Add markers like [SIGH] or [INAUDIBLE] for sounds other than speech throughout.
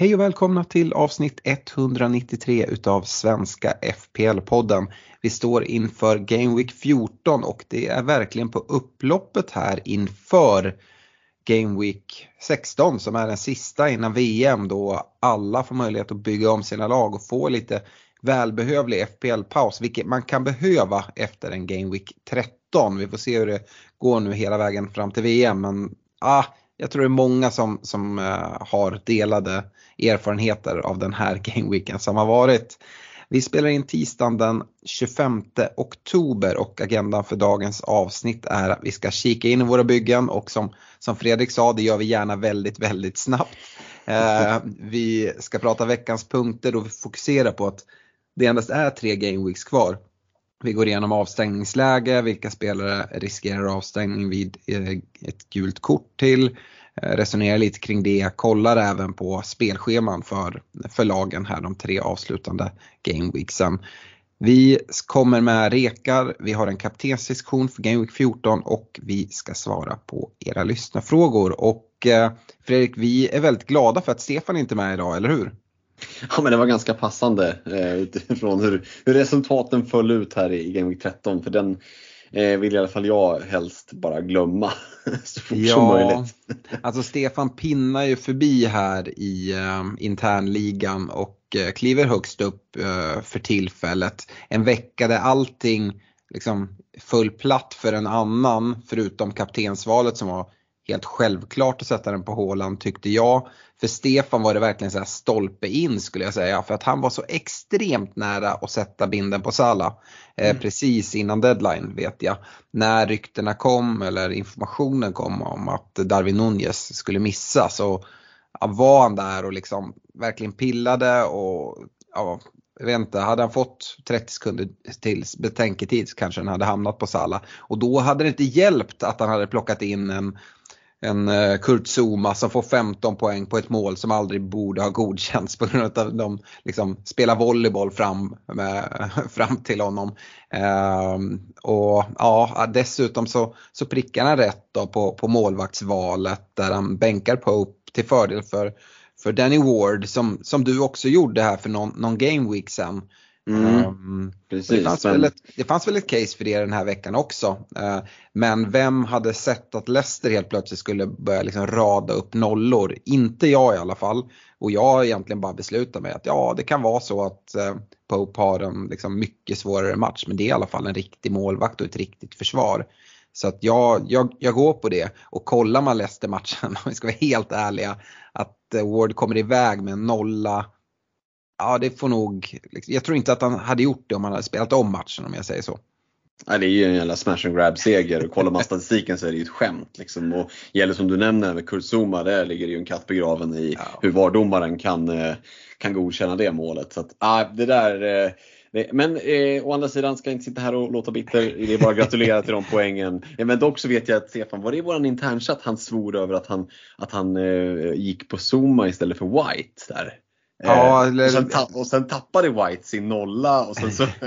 Hej och välkomna till avsnitt 193 utav Svenska FPL-podden. Vi står inför Game Week 14 och det är verkligen på upploppet här inför Game Week 16 som är den sista innan VM då alla får möjlighet att bygga om sina lag och få lite välbehövlig FPL-paus, vilket man kan behöva efter en Game Week 13. Vi får se hur det går nu hela vägen fram till VM men ah, jag tror det är många som, som eh, har delade erfarenheter av den här [LAUGHS] gameweeken som har varit. Vi spelar in tisdagen den 25 oktober och agendan för dagens avsnitt är att vi ska kika in i våra byggen och som, som Fredrik sa, det gör vi gärna väldigt, väldigt snabbt. Eh, [LAUGHS] vi ska prata veckans punkter och vi fokuserar på att det endast är tre gameweeks kvar. Vi går igenom avstängningsläge, vilka spelare riskerar avstängning vid eh, ett gult kort till. Eh, resonerar lite kring det, kollar även på spelscheman för, för lagen här de tre avslutande gameweeksen. Vi kommer med rekar, vi har en kaptensdiskussion för Gameweek 14 och vi ska svara på era lyssnarfrågor. Och eh, Fredrik, vi är väldigt glada för att Stefan inte är med idag, eller hur? [LAUGHS] Ja men det var ganska passande eh, utifrån hur, hur resultaten föll ut här i Game Week 13 för den eh, vill i alla fall jag helst bara glömma [LAUGHS] så fort som möjligt. alltså Stefan pinnar ju förbi här i eh, internligan och eh, kliver högst upp eh, för tillfället. En vecka där allting liksom föll platt för en annan förutom kaptensvalet som var helt självklart att sätta den på Håland tyckte jag. För Stefan var det verkligen så här stolpe in skulle jag säga för att han var så extremt nära att sätta binden på Salah. Eh, Mm. Precis innan deadline vet jag. När ryktena kom eller informationen kom om att Darwin Nunez skulle missa så ja, var han där och liksom verkligen pillade och ja, jag vet inte, hade han fått 30 sekunder till betänketid så kanske han hade hamnat på Salah. Och då hade det inte hjälpt att han hade plockat in en en eh, Kurt Zuma som får 15 poäng på ett mål som aldrig borde ha godkänts på grund av att de liksom spelar volleyboll fram, med, [LAUGHS] fram till honom. Ehm, och ja, dessutom så, så prickar han rätt då på, på målvaktsvalet där han bänkar Pope till fördel för, för Danny Ward som, som du också gjorde här för någon, någon game week sen. Mm, Ehm, det, precis. fanns men- väl ett, det fanns väl ett case för det den här veckan också. Eh, Men vem hade sett att Leicester helt plötsligt skulle börja liksom rada upp nollor? Inte jag i alla fall. Och jag har egentligen bara beslutat mig att ja, det kan vara så att eh, Pope har en liksom mycket svårare match. Men det är i alla fall en riktig målvakt och ett riktigt försvar. Så att jag, jag, jag går på det. Och kollar man Leicester-matchen, [LAUGHS] om vi ska vara helt ärliga, att eh, Ward kommer iväg med en nolla Ja, det får nog, liksom, jag tror inte att han hade gjort det om han hade spelat om matchen om jag säger så. Nej, det är ju en jävla smash and grab seger och kollar man statistiken så är det ju ett skämt. Liksom. Och gäller som du nämner med Kurt Zuma, där ligger det ju en katt begraven i Ja. hur VAR-domaren kan, eh, kan godkänna det målet. Så att, ah, det där, eh, det, men eh, å andra sidan ska jag inte sitta här och låta bitter, det är bara att gratulera till de poängen. Men dock så vet jag att Stefan, var det i våran internchatt han svor över att han, att han eh, gick på Zuma istället för White där? Ja, Eh, eller- och, sen ta- och sen tappade White sin nolla och sen så... [LAUGHS]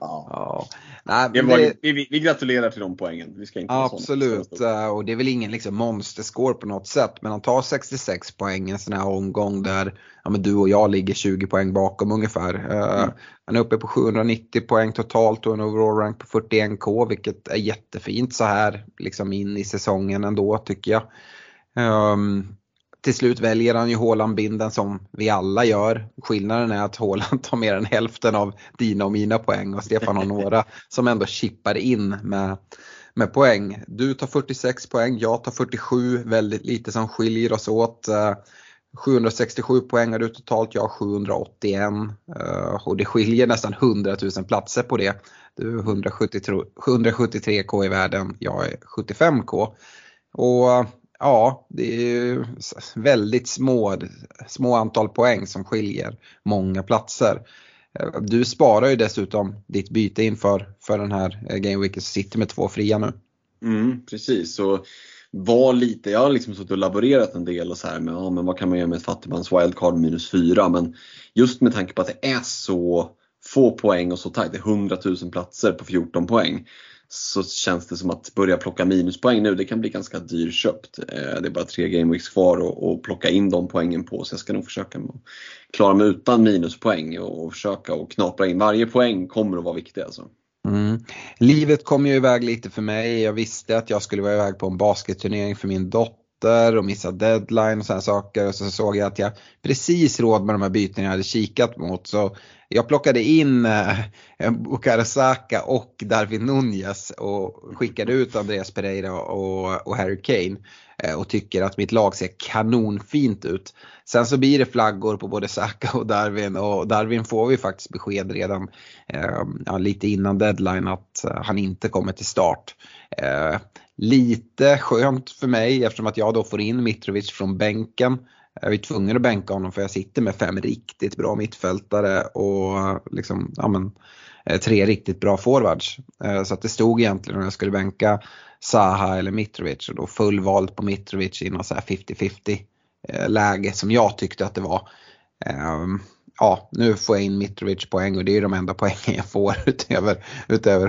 ja. Ja, Nej, Det var, det, vi, vi, vi gratulerar till de poängen. Vi ska inte absolut, eh, och det är väl ingen liksom monsterscore på något sätt. Men han tar 66 poäng en sån här omgång där ja, men du och jag ligger 20 poäng bakom ungefär. Eh, Mm. Han är uppe på 790 poäng totalt och en overall rank på 41k vilket är jättefint så här liksom in i säsongen ändå tycker jag. Ehm, till slut väljer han ju Haaland-binden som vi alla gör. Skillnaden är att Haaland tar mer än hälften av dina och mina poäng och Stefan har några [LAUGHS] som ändå chippar in med, med poäng. Du tar 46 poäng, jag tar 47, väldigt lite som skiljer oss åt. Eh, 767 poäng har du totalt, jag har 781 eh, och det skiljer nästan 100 000 platser på det. Du är 173, 173k i världen, jag är 75k. Och ja, det är ju väldigt små, små antal poäng som skiljer många platser. Eh, du sparar ju dessutom ditt byte inför för den här eh, gameweeken så sitter med två fria nu. Mm, precis, så var lite, jag har liksom suttit och laborerat en del och så här med ja, men vad kan man göra med ett fattigmans wildcard minus 4 men just med tanke på att det är så få poäng och så tajt, det är 100 000 platser på 14 poäng så känns det som att börja plocka minuspoäng nu, det kan bli ganska dyrköpt. Eh, det är bara tre gameweeks kvar och, plocka in de poängen på så jag ska nog försöka klara mig utan minuspoäng och försöka och knapra in. Varje poäng kommer att vara viktig alltså. Mm. Livet kom ju iväg lite för mig. Jag visste att jag skulle vara iväg på en basketturnering för min dotter och missa deadline och sådana saker. Och så såg jag att jag precis råd med de här bytena jag hade kikat mot. Så jag plockade in eh, Bukayo Saka och Darwin Nunez och skickade ut Andreas Pereira och, och Harry Kane. Eh, och tycker att mitt lag ser kanonfint ut. Sen så blir det flaggor på både Saka och Darwin och Darwin får vi faktiskt besked redan eh, ja, lite innan deadline att eh, han inte kommer till start. Eh, Lite skönt för mig eftersom att jag då får in Mitrovic från bänken. Jag är tvungen att bänka honom för jag sitter med fem riktigt bra mittfältare och liksom, ja men, eh, tre riktigt bra forwards. Eh, så att det stod egentligen om jag skulle bänka Saha eller Mitrovic och då full valt på Mitrovic i något 50-50 eh, läge som jag tyckte att det var. Ehm, Ja, nu får jag in Mitrovic poäng och det är de enda poängen jag får [LAUGHS] utöver, utöver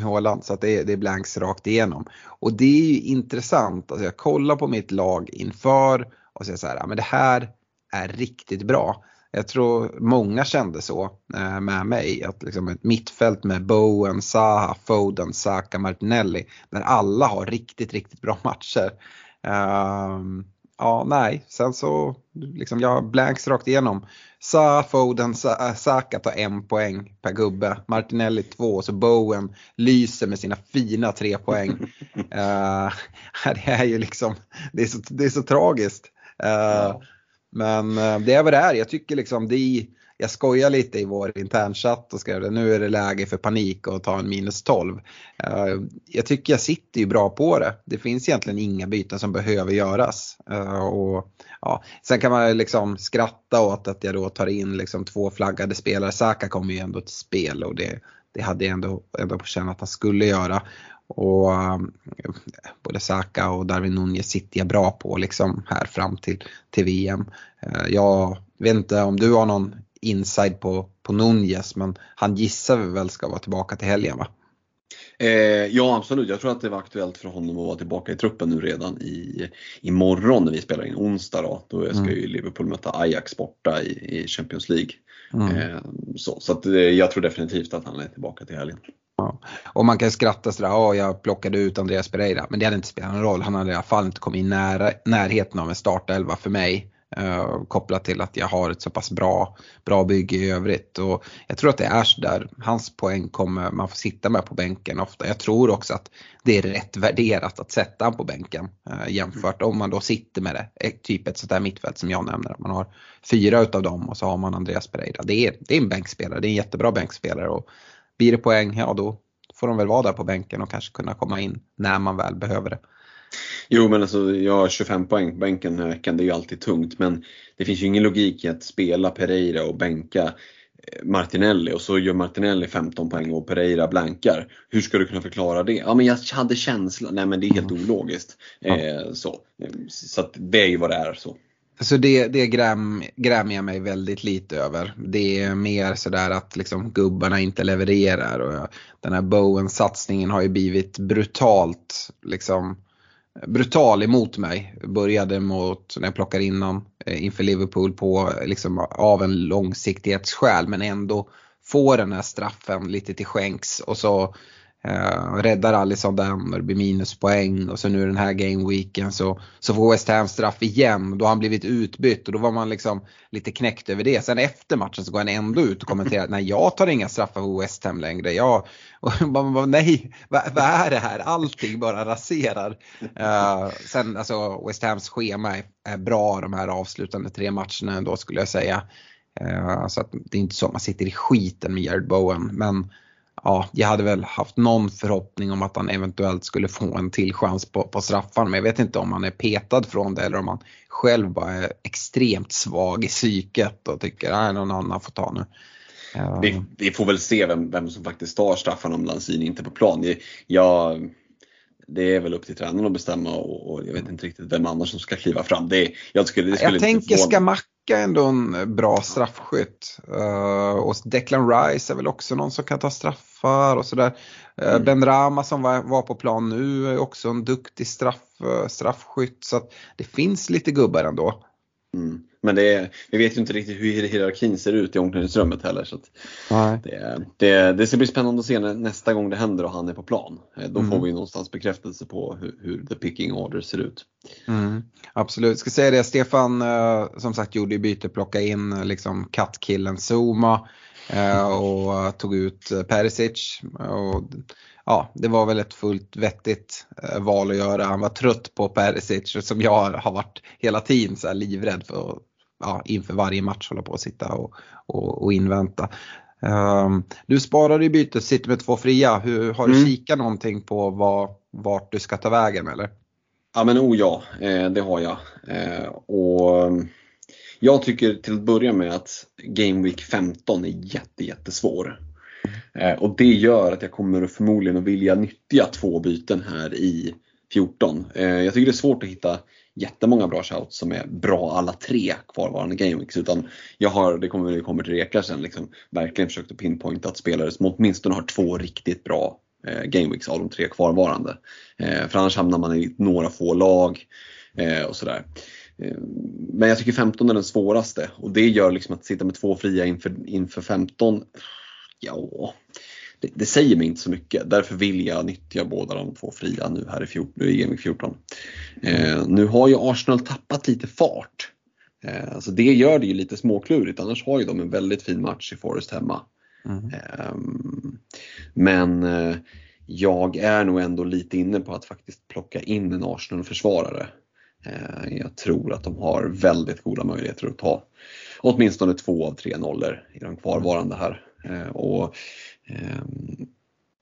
Håland. Så att det, är, det är blanks rakt igenom. Och det är ju intressant, alltså jag kollar på mitt lag inför och säger så här, ja, men det här är riktigt bra. Jag tror många kände så eh, med mig, att liksom ett mittfält med Bowen, Saha, Foden, Saka, Martinelli, där alla har riktigt, riktigt bra matcher. Um, ja, nej, sen så liksom jag blanks rakt igenom. Sa, Foden, Sa, Saka tar en poäng per gubbe. Martinelli två så Bowen lyser med sina fina tre poäng. uh, [LAUGHS] [LAUGHS] det är ju liksom, det är så, det är så tragiskt. Uh, ja. Men uh, det är vad det är. Jag tycker liksom det jag skojar lite i vår internchatt och skrev det, nu är det läge för panik och ta en minus 12. Eh, jag tycker jag sitter ju bra på det. Det finns egentligen inga byten som behöver göras. Eh, och, ja. Sen kan man liksom skratta åt att jag då tar in liksom två flaggade spelare. Saka kommer ju ändå till spel och det, det hade jag ändå, ändå på känn att han skulle göra. Och eh, både Saka och Darwin Nunez sitter jag bra på liksom här fram till, till VM. Jag vet inte om du har någon inside på, på Nunez men han gissar vi väl ska vara tillbaka till helgen va? Eh, ja absolut, jag tror att det var aktuellt för honom att vara tillbaka i truppen nu redan i imorgon när vi spelar in onsdag då. Då ska mm. ju Liverpool möta Ajax borta i, i Champions League. Mm. Eh, så så att, eh, jag tror definitivt att han är tillbaka till helgen. Ja. Och man kan skratta sådär, ja jag plockade ut Andreas Pereira, men det hade inte spelat någon roll. Han hade i alla fall inte kommit i nära, närheten av en startelva för mig. Uh, kopplat till att jag har ett så pass bra, bra bygge i övrigt. Och jag tror att det är så där, hans poäng kommer man få sitta med på bänken ofta. Jag tror också att det är rätt värderat att sätta honom på bänken uh, jämfört om man då sitter med det, eh, typ ett sånt där mittfält som jag nämner. Man har fyra utav dem och så har man Andreas Pereira. Det är, det är en bänkspelare, det är en jättebra bänkspelare. Och blir det poäng, ja då får de väl vara där på bänken och kanske kunna komma in när man väl behöver det. Jo men alltså jag har 25 poäng på bänken den här veckan, det är ju alltid tungt men det finns ju ingen logik i att spela Pereira och bänka eh, Martinelli och så gör Martinelli 15 poäng och Pereira blankar. Hur ska du kunna förklara det? Ja men jag hade känslan, nej men det är helt mm. ologiskt. Ja. Eh, så så att det är ju vad det är. så. Så det, det gräm, grämer jag mig väldigt lite över. Det är mer sådär att liksom gubbarna inte levererar och den här Bowen-satsningen har ju blivit brutalt liksom brutal emot mig. Började mot när jag plockade in honom eh, inför Liverpool på eh, liksom av en långsiktighetsskäl men ändå få den här straffen lite till skänks och så Uh, räddar Alisson den och det blir minuspoäng och så nu den här gameweeken så, så får West Ham straff igen. Då har han blivit utbytt och då var man liksom lite knäckt över det. Sen efter matchen så går han ändå ut och kommenterar att nej jag tar inga straffar för West Ham längre. Jag, [LAUGHS] och man bara, nej vad, vad, är det här? Allting bara raserar. Uh, sen alltså West Hams schema är, är, bra de här avslutande tre matcherna ändå skulle jag säga. Uh, så att det är inte så att man sitter i skiten med Jared Bowen. Men ja, jag hade väl haft någon förhoppning om att han eventuellt skulle få en till chans på, på straffan. Men jag vet inte om han är petad från det eller om han själv bara är extremt svag i psyket och tycker att någon annan får ta nu. Vi, vi, får väl se vem, vem som faktiskt tar straffan om Lanzini inte är på plan. Jag, det är väl upp till tränaren att bestämma och, och, jag vet inte riktigt vem annars som ska kliva fram. Det, jag skulle, det skulle jag tänker Skamacka är ändå en bra straffskytt. Uh, och Declan Rice är väl också någon som kan ta straffar och sådär. Uh, mm. Ben Rama som var, var, på plan nu är också en duktig straff, uh, straffskytt. Så det finns lite gubbar ändå. Mm. Men det är, vi vet ju inte riktigt hur hierarkin ser ut i omklädningsrummet heller. Så det, det, det, ska bli spännande att se när, nästa gång det händer och han är på plan. Eh, då mm. får vi någonstans bekräftelse på hur, hur the picking order ser ut. Mm. Absolut, ska säga det, Stefan eh, som sagt gjorde byte, plocka in eh, liksom kattkillen Zuma och tog ut Perisic. Och, ja, det var väl ett fullt vettigt val att göra. Han var trött på Perisic som jag har varit hela tiden så livrädd för att ja, inför varje match hålla på att sitta och, och, och invänta. Um, du sparade i bytet, sitter med två fria. Hur, har du mm. kikat någonting på vad, vart du ska ta vägen eller? Ja men oh ja, eh, det har jag. Eh, och jag tycker till att börja med att Game Week 15 är jätte, jättesvår. Eh, och det gör att jag kommer förmodligen att vilja nyttja två byten här i 14. Jag tycker det är svårt att hitta jättemånga bra shouts som är bra alla tre kvarvarande gameweeks. Utan jag har, det kommer vi kommer till reka sen, liksom, verkligen försökt att pinpointa att spelare som åtminstone har två riktigt bra eh, gameweeks av de tre kvarvarande. Eh, för annars hamnar man i några få lag eh, och sådär. Eh, men jag tycker 15 är den svåraste och det gör liksom att sitta med två fria inför, inför 15, ja, det, det, säger mig inte så mycket. Därför vill jag nyttja båda de två fria nu här i, 14, i Game 14. Eh, nu har ju Arsenal tappat lite fart. Eh, så det gör det ju lite småklurigt. Annars har ju de en väldigt fin match i Forest hemma. Mm. Eh, men jag är nog ändå lite inne på att faktiskt plocka in en Arsenal-försvarare. Eh, jag tror att de har väldigt goda möjligheter att ta åtminstone två av tre nollor i de kvarvarande här. Eh, och Ehm,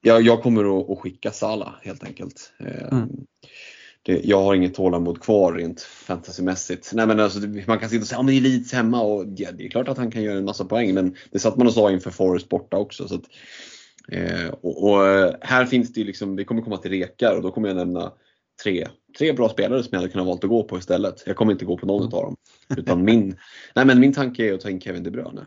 jag, jag kommer att, skicka Sala helt enkelt. Ehm, mm. Det, jag har inget tålamod kvar rent fantasymässigt. Nej, men alltså, man kan sitta och säga att ja, Leeds hemma och ja, det är klart att han kan göra en massa poäng men det satt man och sa inför Forest borta också. Så att, eh, och, och, här finns det ju liksom, vi kommer komma till rekar och då kommer jag nämna tre, tre bra spelare som jag hade kunnat valt att gå på istället. Jag kommer inte gå på någon mm. av dem. Utan min, [LAUGHS] nej, men min tanke är att ta in Kevin De Bruyne.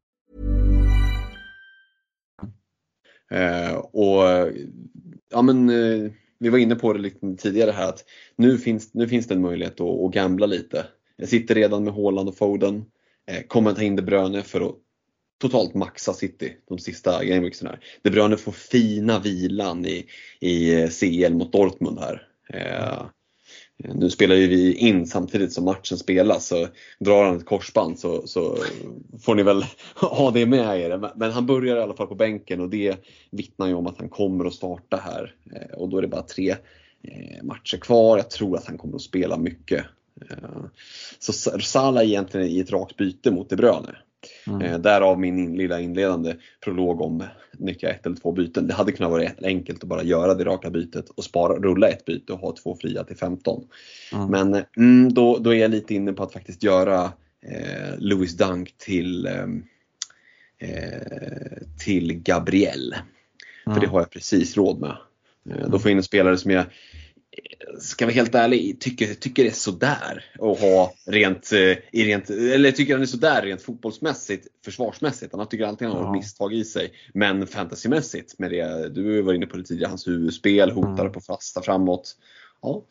Eh, och ja, men, eh, vi var inne på det lite tidigare här att nu finns, nu finns det en möjlighet att, att gambla lite. Jag sitter redan med Haaland och Foden. Eh, kommer ta in De Bruyne för att totalt maxa City de sista gameweeksen här. De Bruyne får fina vilan i, i eh, CL mot Dortmund här. Eh, Eh, nu spelar ju vi in samtidigt som matchen spelas så drar han ett korsband så, så får ni väl [LAUGHS] ha det med er. Men han börjar i alla fall på bänken och det vittnar ju om att han kommer att starta här. Eh, och då är det bara tre eh, matcher kvar. Jag tror att han kommer att spela mycket. Så Salah är egentligen i ett rakt byte mot De Bruyne. Mm. Eh, därav min in, lilla inledande prolog om nyttja ett eller två byten. Det hade kunnat vara enkelt att bara göra det raka bytet och spara, rulla ett byte och ha två fria till 15. Mm. Men mm, då, då är jag lite inne på att faktiskt göra eh, Louis Dunk till, ehm, eh, till Gabriel. För det har jag precis råd med. Eh, då får jag in en spelare som jag ska vara helt ärlig, tycker, tycker det är sådär att ha rent, eh, i rent, eller tycker han är sådär rent fotbollsmässigt, försvarsmässigt. Han tycker alltid han har ja. misstag i sig. Men fantasymässigt, med det, du var inne på det tidigare, hans huvudspel, hotar mm. på fasta framåt. Ja.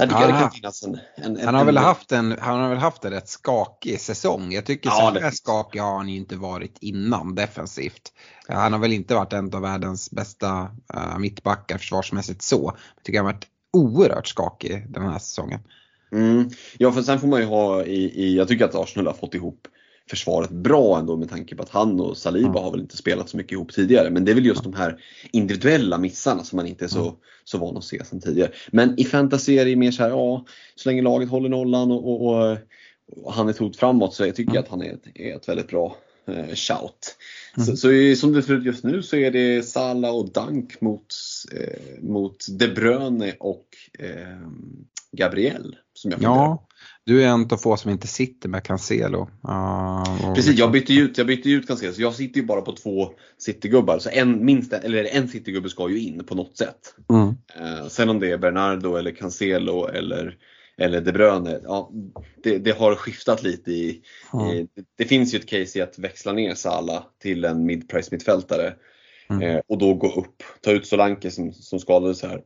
Jag tycker ja, det kan finnas en, en, han, har en, väl haft en, han har väl haft en rätt skakig säsong. Jag tycker ja, så här skakig har han ju inte varit innan defensivt. Han har väl inte varit en av världens bästa uh, mittbackar försvarsmässigt så. Jag tycker han har varit oerhört skakig den här säsongen. Mm. Ja, för sen får man ju ha i, i, jag tycker att Arsenal har fått ihop försvaret bra ändå med tanke på att han och Saliba Mm. har väl inte spelat så mycket ihop tidigare. Men det är väl just de här individuella missarna som man inte är så, Mm. så van att se sedan tidigare. Men i fantasy är det mer så här, ja, så länge laget håller nollan och, och, och, och han är ett hot framåt så jag tycker jag att han är ett, är ett väldigt bra eh, shout. Så, så i- som det ser ut just nu så är det Salah och Dunk mot, eh, mot De Bruyne och eh, Gabriel som jag funderar. Ja, du är en av få som inte sitter med Cancelo. Uh, Precis, jag bytte ju ut, jag bytte ut ganska så jag sitter ju bara på två citygubbar. Så en, minst en, eller en citygubbe ska ju in på något sätt. Mm. Eh, sen om det är Bernardo eller Cancelo eller, eller De Bruyne, ja, det, det har skiftat lite i, Mm. i det, det finns ju ett case i att växla ner Salah till en mid-price mittfältare Mm. eh, och då gå upp, ta ut Solanke som, som skadades här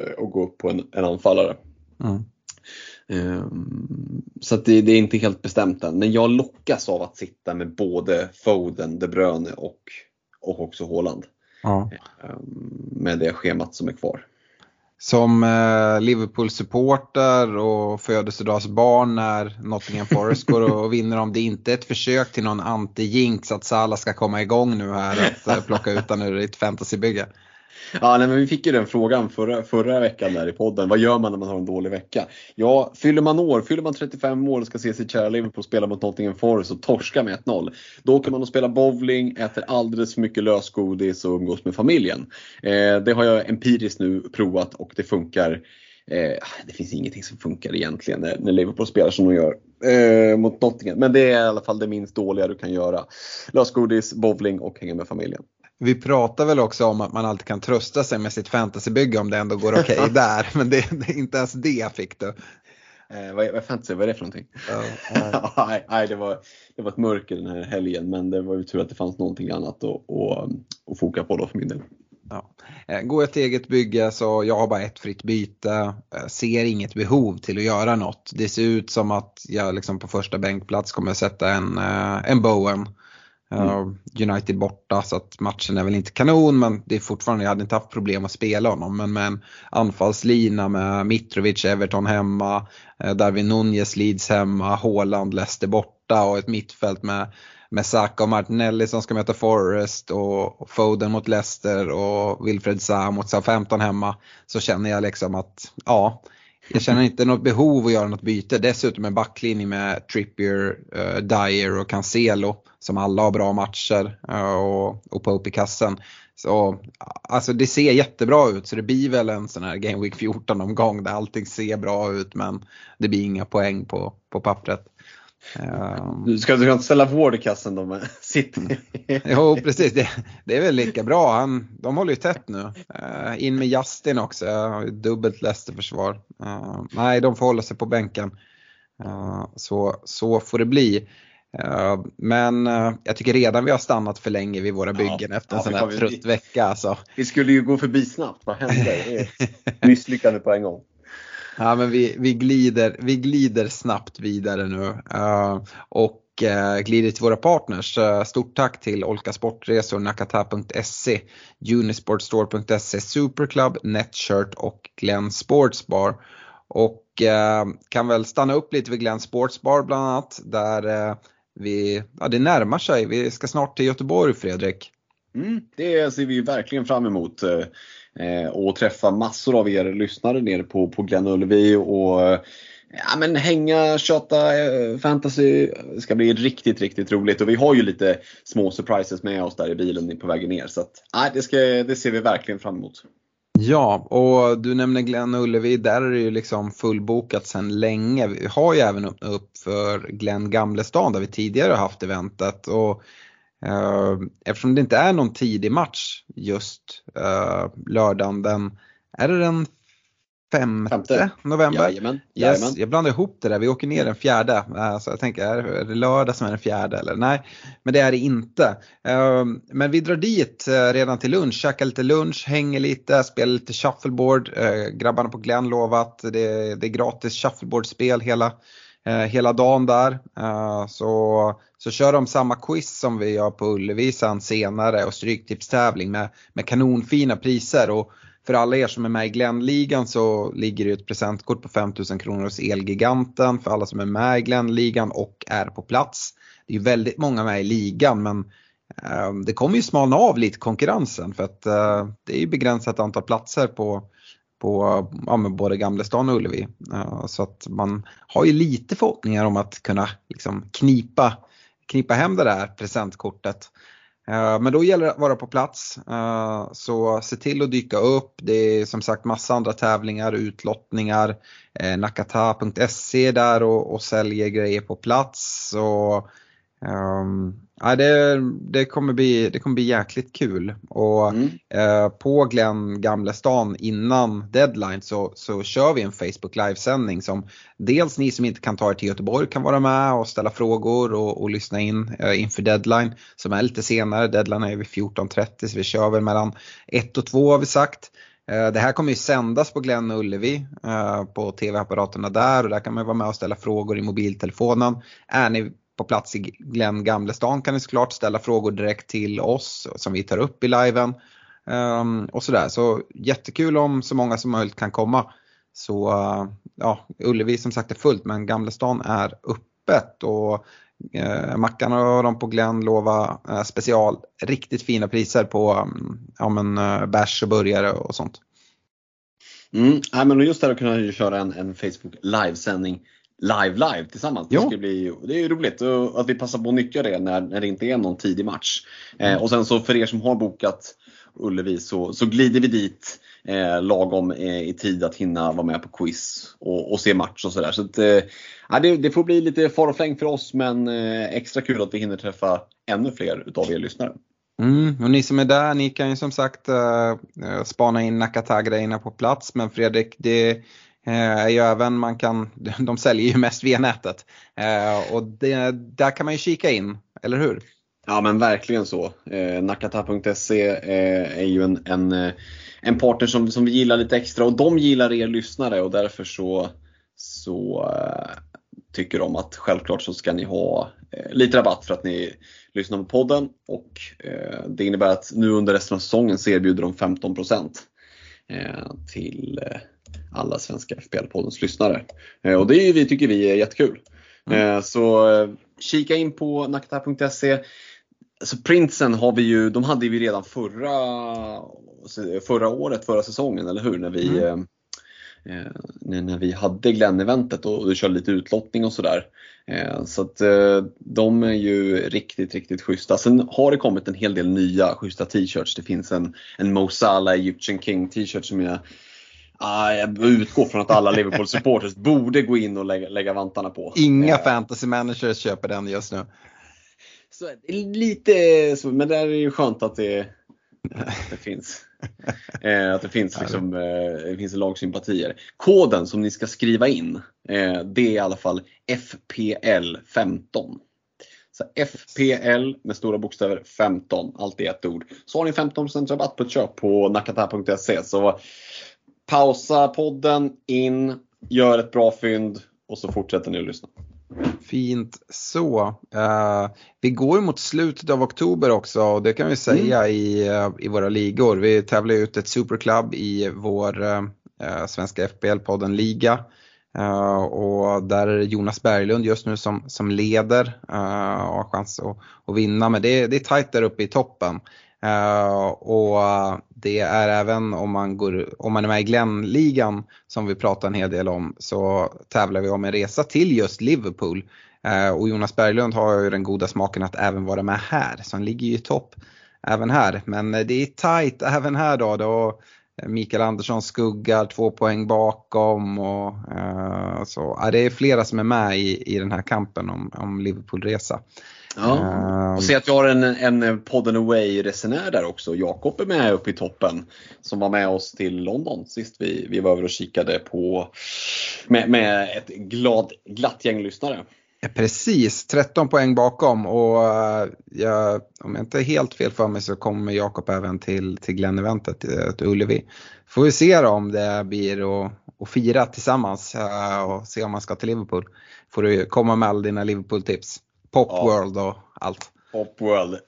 eh, och gå upp på en, en anfallare. Mm. Ehm, Så att det, det är inte helt bestämt än. Men jag lockas av att sitta med både Foden, De Bruyne och, och också Haaland. Ja. Ehm, Med det schemat som är kvar. Som eh, Liverpool-supporter och födelsedagsbarn när Nottingham Forest går och vinner om det inte är ett försök till någon anti-jinx att Salah ska komma igång nu här att eh, plocka ut den ur ditt fantasybygge. Ja, nej, men vi fick ju den frågan förra, förra veckan där i podden. Vad gör man när man har en dålig vecka? Ja, fyller man år, fyller man 35 år och ska se sitt kära Liverpool spela mot Nottingham Forest och torska med 1-0. Då åker man och spelar bowling, äter alldeles för mycket lösgodis och umgås med familjen. Eh, det har jag empiriskt nu provat och det funkar. Eh, det finns ingenting som funkar egentligen när, när Liverpool spelar som de gör eh, mot Nottingham. Men det är i alla fall det minst dåliga du kan göra. Lösgodis, bowling och hänga med familjen. Vi pratar väl också om att man alltid kan trösta sig med sitt fantasybygge om det ändå går okej [LAUGHS] där. Men det, det är inte ens det fick du. Eh, vad, vad, fantasy, vad är det för någonting? Ja. [LAUGHS] nej, nej det, var, det var ett mörker den här helgen men det var ju tur att det fanns någonting annat att, att, att foka på då för min del. Ja. Går jag till eget bygge så jag har bara ett fritt byte. Eh, Ser inget behov till att göra något. Det ser ut som att jag liksom på första bänkplats kommer sätta en, eh, en Bowen. Eh, United borta så att matchen är väl inte kanon men det är fortfarande, jag hade inte haft problem att spela honom. Men med en anfallslina med Mitrovic, Everton hemma, eh, Darwin Nunez, Leeds hemma, Haaland, Leicester borta och ett mittfält med med Saka och Martinelli som ska möta Forest och Foden mot Leicester och Wilfred Zaha mot Southampton hemma så känner jag liksom att ja, jag känner inte något behov att göra något byte. Dessutom en backlinje med Trippier, uh, Dyer och Cancelo som alla har bra matcher uh, och, och Pope i kassen. Så alltså det ser jättebra ut så det blir väl en sån här Game Week 14 omgång där allting ser bra ut men det blir inga poäng på, på pappret. Um, Du ska, du ska inte ställa Ward i kassen då med City? [LAUGHS] [LAUGHS] Jo precis, det, det är väl lika bra. Han, de håller ju tätt nu. Uh, in med Justin också, uh, dubbelt Leicester-försvar. Uh, nej, de får hålla sig på bänken. Uh, så, så får det bli. Men uh, jag tycker redan vi har stannat för länge vid våra byggen Ja, efter en ja, sån vi här har- trött vecka. Alltså. Vi skulle ju gå förbi snabbt, vad hände? [LAUGHS] Misslyckande på en gång. Ja, men vi, vi, glider, vi glider snabbt vidare nu. Eh, och eh, glider till våra partners. Eh, stort tack till Olka Sportresor, Nakata.se, Unisportstore.se, Superclub, Netshirt och Glenn Sportsbar. Och kan väl stanna upp lite vid Glenn Sportsbar bland annat. Där vi, ja, det närmar sig. Vi ska snart till Göteborg Fredrik. Mm, det ser vi verkligen fram emot. Eh, och träffa massor av er lyssnare nere på, på Glenn Ullevi och eh, ja, men hänga, köta eh, fantasy. Det ska bli riktigt, riktigt roligt. Och vi har ju lite små surprises med oss där i bilen på vägen ner. Så att, nej, det, ska, det ser vi verkligen fram emot. Ja, och du nämner Glenn Ullevi, där är det ju liksom fullbokat sedan länge. Vi har ju även öppnat upp för Glenn Gamlestad där vi tidigare har haft eventet. Och, eftersom det inte är någon tidig match just eh, lördagen den, är det den femte, Femte. november? Jajamän, jajamän. Yes, jag blandar ihop det där, vi åker ner den fjärde. Eh, Så jag tänker, är det lördag som är den fjärde eller? Nej, men det är det inte. Eh, Men vi drar dit eh, redan till lunch, käkar lite lunch, hänger lite, spelar lite shuffleboard. Eh, Grabbarna på Glenn lovat, det, det är gratis shuffleboardspel hela, Eh, hela dagen där. Eh, så, så kör de samma quiz som vi gör på Ullevi sen senare och stryktipstävling med, med kanonfina priser. Och för alla er som är med i Glennligan så ligger det ett presentkort på 5000 kronor hos Elgiganten för alla som är med i Glennligan och är på plats. det är väldigt många med i ligan men eh, det kommer ju smalna av lite konkurrensen för att det är ju begränsat antal platser på, på ja, både Gamlestan och Ullevi. Så att man har ju lite förhoppningar om att kunna liksom, knipa, knipa hem det där presentkortet. Men då gäller det att vara på plats. Så se till att dyka upp. Det är som sagt massa andra tävlingar, utlottningar. Eh, Nakata.se där och, och säljer grejer på plats. Och Um, ja, det, det, kommer bli, det kommer bli jäkligt kul. Och mm. uh, på Glenn Gamlestan innan deadline så, så kör vi en Facebook livesändning som dels ni som inte kan ta er till Göteborg kan vara med och ställa frågor och, och lyssna in uh, inför deadline som är lite senare. Deadline är vid 14.30 så vi kör väl mellan 1 och 2 har vi sagt. Uh, det här kommer ju sändas på Glenn Ullevi på tv-apparaterna där och där kan man vara med och ställa frågor i mobiltelefonen. Är ni på plats i Glenn Gamlestan kan ni såklart ställa frågor direkt till oss som vi tar upp i liven. Um, och sådär. Så jättekul om så många som möjligt kan komma. Så uh, ja, Ullevi som sagt är fullt men Gamlestan är öppet och uh, Mackan och de på Glenn lovar uh, eh, special, riktigt fina priser på um, ja, men, uh, bärs och burgare och sånt. Mm, ja, men just det här att kunna köra en, en Facebook livesändning live live tillsammans. Ja. Det, ska bli, det är ju roligt att vi passar på att nyttja det när, när det inte är någon tidig match. Eh, mm. och sen så för er som har bokat Ullevi så, så glider vi dit eh, lagom eh, i tid att hinna vara med på quiz och, och se match och sådär. Så, så eh, det, det, får bli lite far och fläng för oss men eh, extra kul att vi hinner träffa ännu fler utav er lyssnare. Mm, och ni som är där, ni kan ju som sagt uh, spana in Nakata-grejerna på plats men Fredrik, det Eh, är ju även man kan, [LAUGHS] de säljer ju mest via nätet. Eh, och det, där kan man ju kika in, eller hur? Ja men verkligen så. Eh, Nakata.se eh, är ju en, en, eh, en partner som, som vi gillar lite extra och de gillar er lyssnare och därför så, så tycker de att självklart så ska ni ha lite rabatt för att ni lyssnar på podden och det innebär att nu under resten av säsongen så erbjuder de 15% till alla svenska FPL-poddens lyssnare. Eh, och det vi, tycker vi är jättekul. Mm. Eh, så eh, kika in på nakata.se. Alltså printsen har vi ju, de hade vi redan förra, förra året, förra säsongen, eller hur? När vi, mm. eh, när vi hade Glenn-eventet och, och körde lite utlottning och sådär. Eh, så att eh, de är ju riktigt, riktigt schyssta. Sen har det kommit en hel del nya schyssta t-shirts. Det finns en, en Mo Salah Egyptian King t-shirt som jag Ah, jag utgår från att alla [LAUGHS] Liverpool-supporters borde gå in och lägga, lägga vantarna på. Inga eh. fantasy managers köper den just nu. Så, lite så, men det är ju skönt att det, det finns. [LAUGHS] Eh, att det finns, liksom, eh, det finns lagsympatier. Koden som ni ska skriva in, eh, det är i alla fall FPL15. Så FPL med stora bokstäver 15, allt i ett ord. Så har ni 15% rabatt på ett köp på nakata.se. Så pausa podden, in, gör ett bra fynd och så fortsätter ni att lyssna. Fint så. Uh, vi går mot slutet av oktober också och det kan vi säga mm. i, uh, i våra ligor. Vi tävlar ut ett superklubb i vår uh, svenska FBL-podden Liga. och där är det Jonas Berglund just nu som, som leder och har chans att, att vinna. Men det, det är tajt där uppe i toppen. Uh, och det är även om man, går, om man är med i Glenn-ligan som vi pratar en hel del om så tävlar vi om en resa till just Liverpool. Uh, och Jonas Berglund har ju den goda smaken att även vara med här så han ligger ju i topp även här. Men eh, det är tight även här då. då Mikael Andersson skuggar två poäng bakom och uh, så. Ja, det är flera som är med i, i den här kampen om, om Liverpool-resa. Ja. Och se att vi har en, en podden Away-resenär där också. Jakob är med uppe i toppen. Som var med oss till London sist vi, vi var över och kikade på med, med ett glad, glatt gäng lyssnare. Precis, 13 poäng bakom och eh, jag, om jag inte är helt fel för mig så kommer Jakob även till, till Glenn-eventet eh, till Ullevi. Får vi se då om det blir att, att fira tillsammans eh, och se om man ska till Liverpool. Får du komma med alla dina Liverpool-tips. Pop ja. World och allt. Pop World.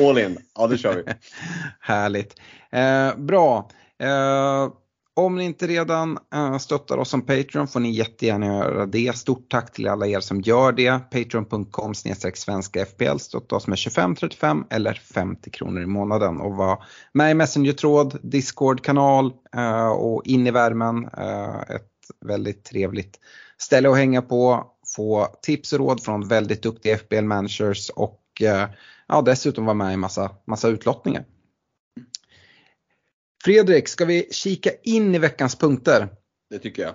All in. Ja, det kör vi. [LAUGHS] Härligt. Eh, bra. Eh, Om ni inte redan uh, stöttar oss som Patreon får ni jättegärna göra det. Stort tack till alla er som gör det. Patreon.com svenska FPL. Stötta oss med 25, 35 eller 50 kronor i månaden och var med i Messenger-tråd, Discord-kanal uh, och in i värmen. Uh, ett väldigt trevligt ställe att hänga på. Få tips och råd från väldigt duktiga FPL-managers och ja, dessutom vara med i massa, massa utlottningar. Fredrik, ska vi kika in i veckans punkter? Det tycker jag.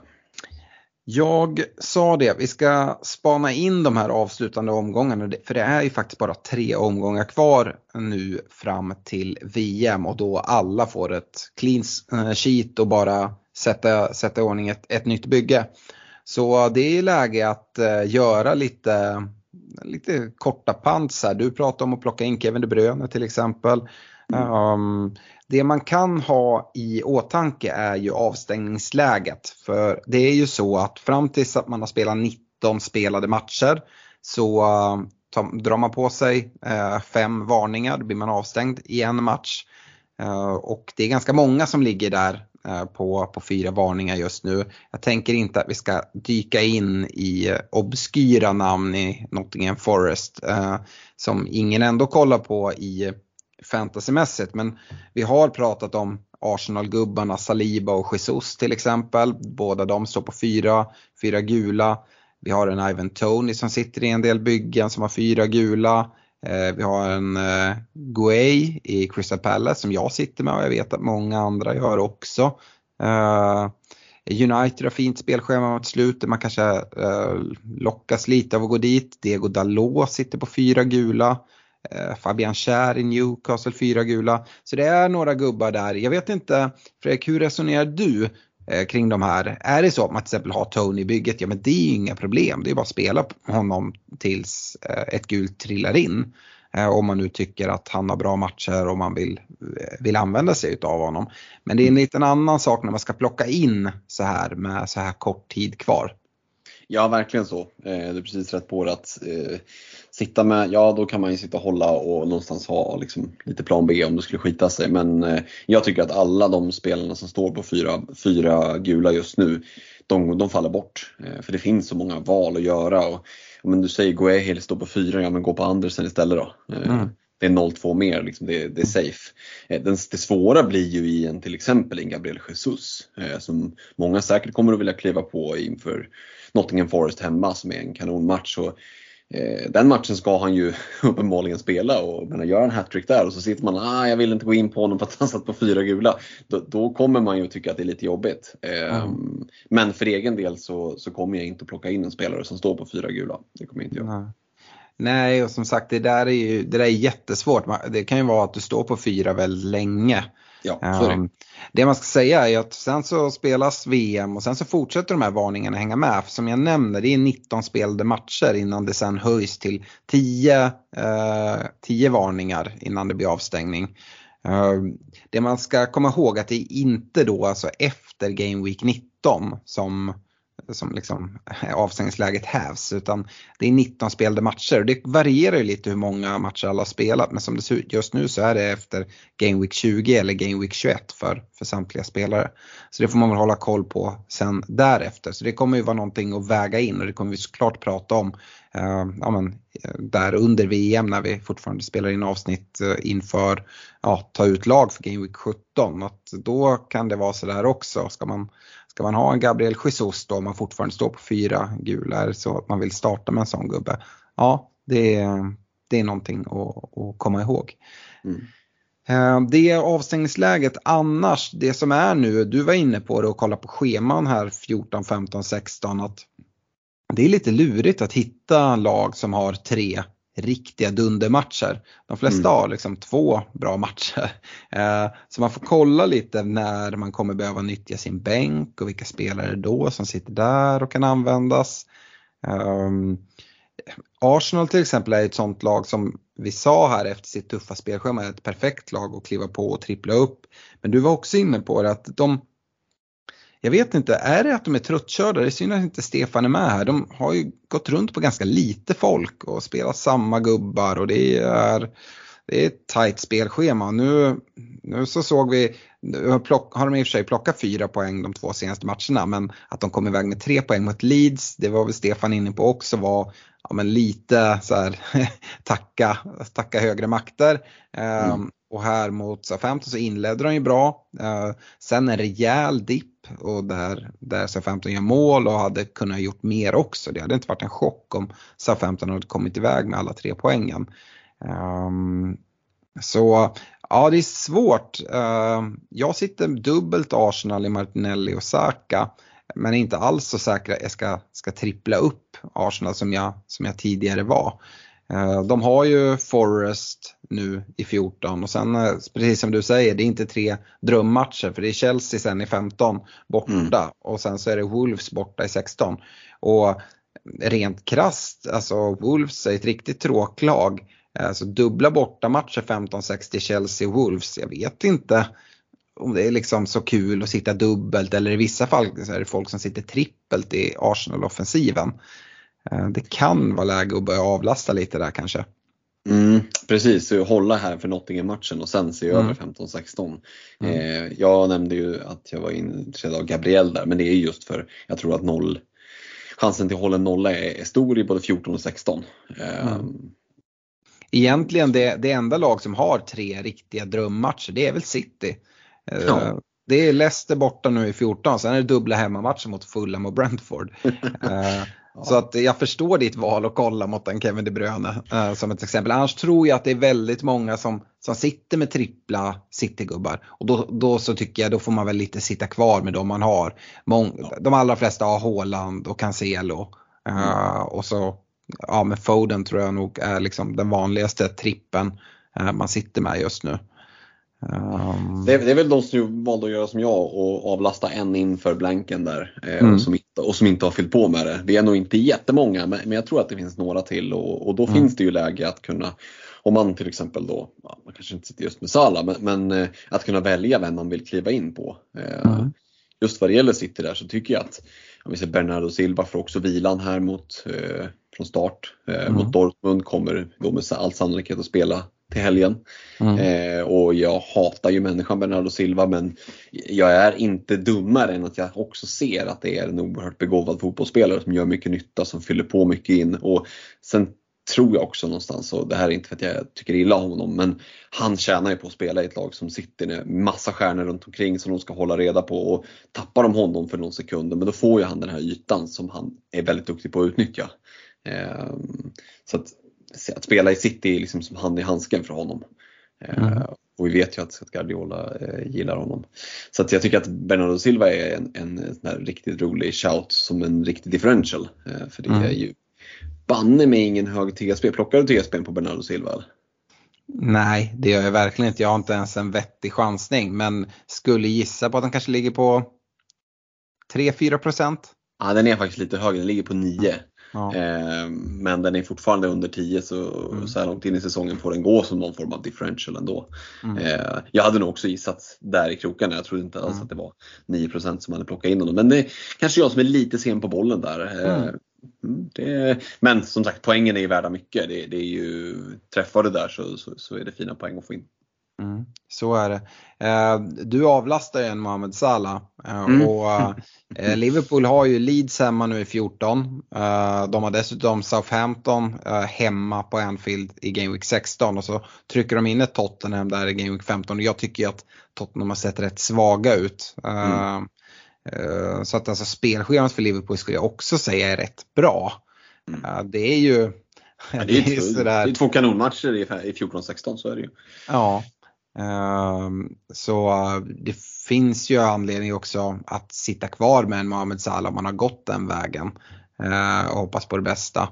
Jag sa det, vi ska spana in de här avslutande omgångarna för det är ju faktiskt bara tre omgångar kvar nu fram till VM och då alla får ett clean eh, sheet och bara sätta, sätta i ordning ett, ett nytt bygge. Så det är läge att uh, göra lite, lite korta pants här. Du pratar om att plocka in Kevin De Bruyne till exempel. Um, det man kan ha i åtanke är ju avstängningsläget. För det är ju så att fram tills att man har spelat 19 spelade matcher så uh, drar man på sig uh, fem varningar, då blir man avstängd i en match. Uh, och det är ganska många som ligger där Eh, på, på fyra varningar just nu. Jag tänker inte att vi ska dyka in i obskyra namn i Nottingham Forest eh, som ingen ändå kollar på i fantasymässigt. Men vi har pratat om Arsenal-gubbarna Saliba och Jesus till exempel. Båda de står på fyra, fyra gula. Vi har en Ivan Tony som sitter i en del byggen som har fyra gula. Eh, vi har en eh, Guay i Crystal Palace som jag sitter med och jag vet att många andra gör också. Eh, United har fint spelschema mot slutet, man kanske eh, lockas lite av att gå dit. Diego Dalot sitter på fyra gula. Eh, Fabian Schär i Newcastle, fyra gula. Så det är några gubbar där. Jag vet inte, Fredrik, hur resonerar du Eh, kring de här? Är det så att man till exempel har Tony i bygget, ja men det är ju inga problem. Det är bara att spela honom tills eh, ett gult trillar in. Eh, om man nu tycker att han har bra matcher och man vill, eh, vill använda sig av honom. Men det är en liten annan sak när man ska plocka in så här med så här kort tid kvar. Ja, verkligen så. Det är precis rätt på det att sitta med, ja då kan man ju sitta och hålla och någonstans ha liksom, lite plan B om det skulle skita sig. Men eh, jag tycker att alla de spelarna som står på fyra, fyra gula just nu, de, de faller bort. Eh, för det finns så många val att göra. Och, men du säger Guehil står på fyra, ja men gå på Andersen istället då. Eh, mm. Det är 0-2 mer, liksom, det, det, är safe. Eh, den, det svåra blir ju i en till exempel en Gabriel Jesus eh, som många säkert kommer att vilja kliva på inför Nottingham Forest hemma som är en kanonmatch. Och Eh, den matchen ska han ju [LAUGHS] uppenbarligen spela och menar, göra en hattrick där och så sitter man ah, jag vill inte gå in på honom för att han satt på fyra gula. Då, då kommer man ju tycka att det är lite jobbigt. Mm. Men för egen del så, så kommer jag inte att plocka in en spelare som står på fyra gula. Det kommer jag inte göra. Nej. Nej, och som sagt det där är ju det där är jättesvårt. Det kan ju vara att du står på fyra väldigt länge. Ja, det. Um, det man ska säga är att sen så spelas VM och sen så fortsätter de här varningarna hänga med. För som jag nämner, det är 19 spelade matcher innan det sen höjs till 10, eh, 10 varningar innan det blir avstängning. Uh, det man ska komma ihåg att det är inte då alltså efter Game Week 19 som som liksom eh, avstängningsläget hävs utan det är 19 spelade matcher. och Det varierar ju lite hur många matcher alla har spelat men som det ser ut just nu så är det efter Game Week 20 eller Game Week 21 för, för samtliga spelare. Så det får man väl hålla koll på sen därefter. Så det kommer ju vara någonting att väga in och det kommer vi såklart prata om eh, ja, men, eh, där under VM när vi fortfarande spelar in avsnitt eh, inför ja, ta ut lag för Game Week 17. Att då kan det vara sådär också. Ska man Ska man ha en Gabriel Jesus då om man fortfarande står på fyra gula, så att man vill starta med en sån gubbe? Ja, det är, det är någonting att, att komma ihåg. Mm. Eh, det avstängningsläget annars, det som är nu, du var inne på det och kolla på scheman här 14, 15, 16 att det är lite lurigt att hitta lag som har tre riktiga dundermatcher. De flesta mm. har liksom två bra matcher. Eh, så man får kolla lite när man kommer behöva nyttja sin bänk och vilka spelare då som sitter där och kan användas. Um, Arsenal till exempel är ett sånt lag som vi sa här efter sitt tuffa spelschema är ett perfekt lag att kliva på och trippla upp. Men du var också inne på det att de jag vet inte, är det att de är tröttkörda? Det är synd att inte Stefan är med här. De har ju gått runt på ganska lite folk och spelat samma gubbar och det är det är ett tajt spelschema. Nu, nu så såg vi, nu har, plock, har de i och för sig plockat fyra poäng de två senaste matcherna men att de kom iväg med tre poäng mot Leeds, det var väl Stefan inne på också var ja, men lite så här, [LAUGHS] tacka, tacka högre makter. Mm. Um, och här mot Southampton så inledde de ju bra. Uh, sen en rejäl dipp och där, där Southampton gör mål och hade kunnat gjort mer också. Det hade inte varit en chock om Southampton hade kommit iväg med alla tre poängen. Um, så ja, det är svårt. Uh, jag sitter dubbelt Arsenal i Martinelli och Saka. Men är inte alls så säker att jag ska, ska trippla upp Arsenal som jag, som jag tidigare var. Uh, de har ju Forest nu i 14 och sen uh, precis som du säger, det är inte tre drömmatcher för det är Chelsea sen i 15 borta mm. och sen så är det Wolves borta i 16. Och rent krast, alltså Wolves är ett riktigt tråklag Alltså dubbla bortamatcher 15-6 Chelsea Wolves, jag vet inte om det är liksom så kul att sitta dubbelt eller i vissa fall så är det folk som sitter trippelt i Arsenal-offensiven. Eh, det kan vara läge att börja avlasta lite där kanske. Mm, precis, hålla här för Nottingham-matchen och sen se mm. över 15-16. Mm. Eh, jag nämnde ju att jag var intresserad av Gabriel där men det är just för jag tror att noll, chansen till att hålla en nolla är, är stor i både 14 och 16. Eh, mm egentligen det, det enda lag som har tre riktiga drömmatcher det är väl City. Eh, ja. Det är Leicester borta nu i 14, sen är det dubbla hemmamatcher mot Fulham och Brentford. [LAUGHS] Eh, ja. Så att jag förstår ditt val att kolla mot en Kevin De Bruyne uh, som ett exempel. Annars tror jag att det är väldigt många som, som sitter med trippla Citygubbar. Och då, då så tycker jag då får man väl lite sitta kvar med de man har. Mång, ja. De allra flesta har Haaland och Cancelo. Uh, mm. Och så ja, med Foden tror jag nog är liksom den vanligaste trippen eh, man sitter med just nu. Um... Det, är, det, är, väl de som valde att göra som jag och avlasta en inför blanken där eh, mm. och, som inte, och som inte har fyllt på med det. Vi är nog inte jättemånga men, men jag tror att det finns några till och, och då mm. finns det ju läge att kunna om man till exempel då, man kanske inte sitter just med Sala, men, men eh, att kunna välja vem man vill kliva in på. Mm. Just vad det gäller City där så tycker jag att om vi ser Bernardo Silva får också vilan här mot eh, från start. Eh, mm. Mot Dortmund kommer då med all sannolikhet att spela till helgen. Mm. Eh, och jag hatar ju människan Bernardo Silva men jag är inte dummare än att jag också ser att det är en oerhört begåvad fotbollsspelare som gör mycket nytta, som fyller på mycket in. Och sen tror jag också någonstans, och det här är inte för att jag tycker illa om honom, men han tjänar ju på att spela i ett lag som sitter med massa stjärnor runt omkring som de ska hålla reda på och tappar de honom för någon sekund, men då får ju han den här ytan som han är väldigt duktig på att utnyttja. Ehm, så att, att spela i City är liksom som hand i handsken för honom. Ehm, mm. Och vi vet ju att Guardiola eh, gillar honom. Så att jag tycker att Bernardo Silva är en, en, en riktigt rolig shout som en riktig differential. Eh, för det mm. är ju banne mig ingen hög TSB. Plockar du TSB på Bernardo Silva? Nej, det gör jag verkligen inte. Jag har inte ens en vettig chansning. Men skulle gissa på att den kanske ligger på 3-4 procent. Ja, den är faktiskt lite högre. Den ligger på 9. Ja. Eh, men den är fortfarande under 10 så, mm. så här långt in i säsongen får den gå som någon form av differential ändå. Mm. Eh, jag hade nog också gissat där i krokarna. Jag trodde inte alls mm. att det var 9% som hade plockat in honom. Men det är kanske jag som är lite sen på bollen där. Eh, mm. Mm, det, men som sagt poängen är ju värda mycket. Det, det är ju, träffar du där så, så, så, är det fina poäng att få in. Mm, så är det. Eh, du avlastar ju en Mohamed Salah eh, mm. och eh, Liverpool har ju Leeds hemma nu i 14. De har dessutom Southampton hemma på Anfield i Game Week 16 och så trycker de in ett Tottenham där i Game Week 15 och jag tycker ju att Tottenham har sett rätt svaga ut. Mm. Så att alltså spelschemat för Liverpool skulle jag också säga är rätt bra. Mm. Det är ju Ja, det, är [LAUGHS] det, är sådär... det är två kanonmatcher i 14-16, så är det ju. Ja. Um, så det finns ju anledning också att sitta kvar med en Mohamed Salah om man har gått den vägen uh, och hoppas på det bästa.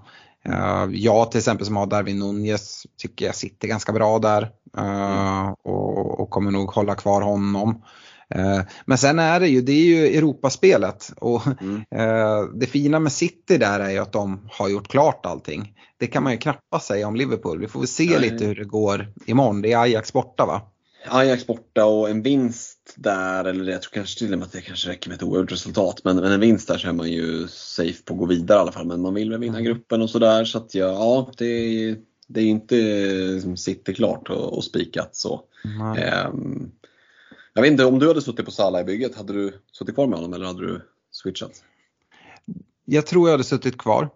Uh, jag till exempel som har Darwin Nunez tycker jag sitter ganska bra där uh, mm. och, kommer nog hålla kvar honom. Eh, men sen är det ju, det är ju Europaspelet och mm. [LAUGHS] Eh, det fina med City där är ju att de har gjort klart allting. Det kan man ju knappast säga om Liverpool. Vi får väl se Nej. lite hur det går imorgon. Det är Ajax borta va? Ajax borta och en vinst där, eller jag tror kanske till och med att det kanske räcker med ett oavgjort resultat. Men, men en vinst där så är man ju safe på att gå vidare i alla fall. Men man vill väl vinna mm. gruppen och sådär. Så att ja, ja det är det är inte liksom, City klart och, och spikat så. Nej. Ehm, jag vet inte, om du hade suttit på Salah i bygget, hade du suttit kvar med honom eller hade du switchat? Jag tror jag hade suttit kvar.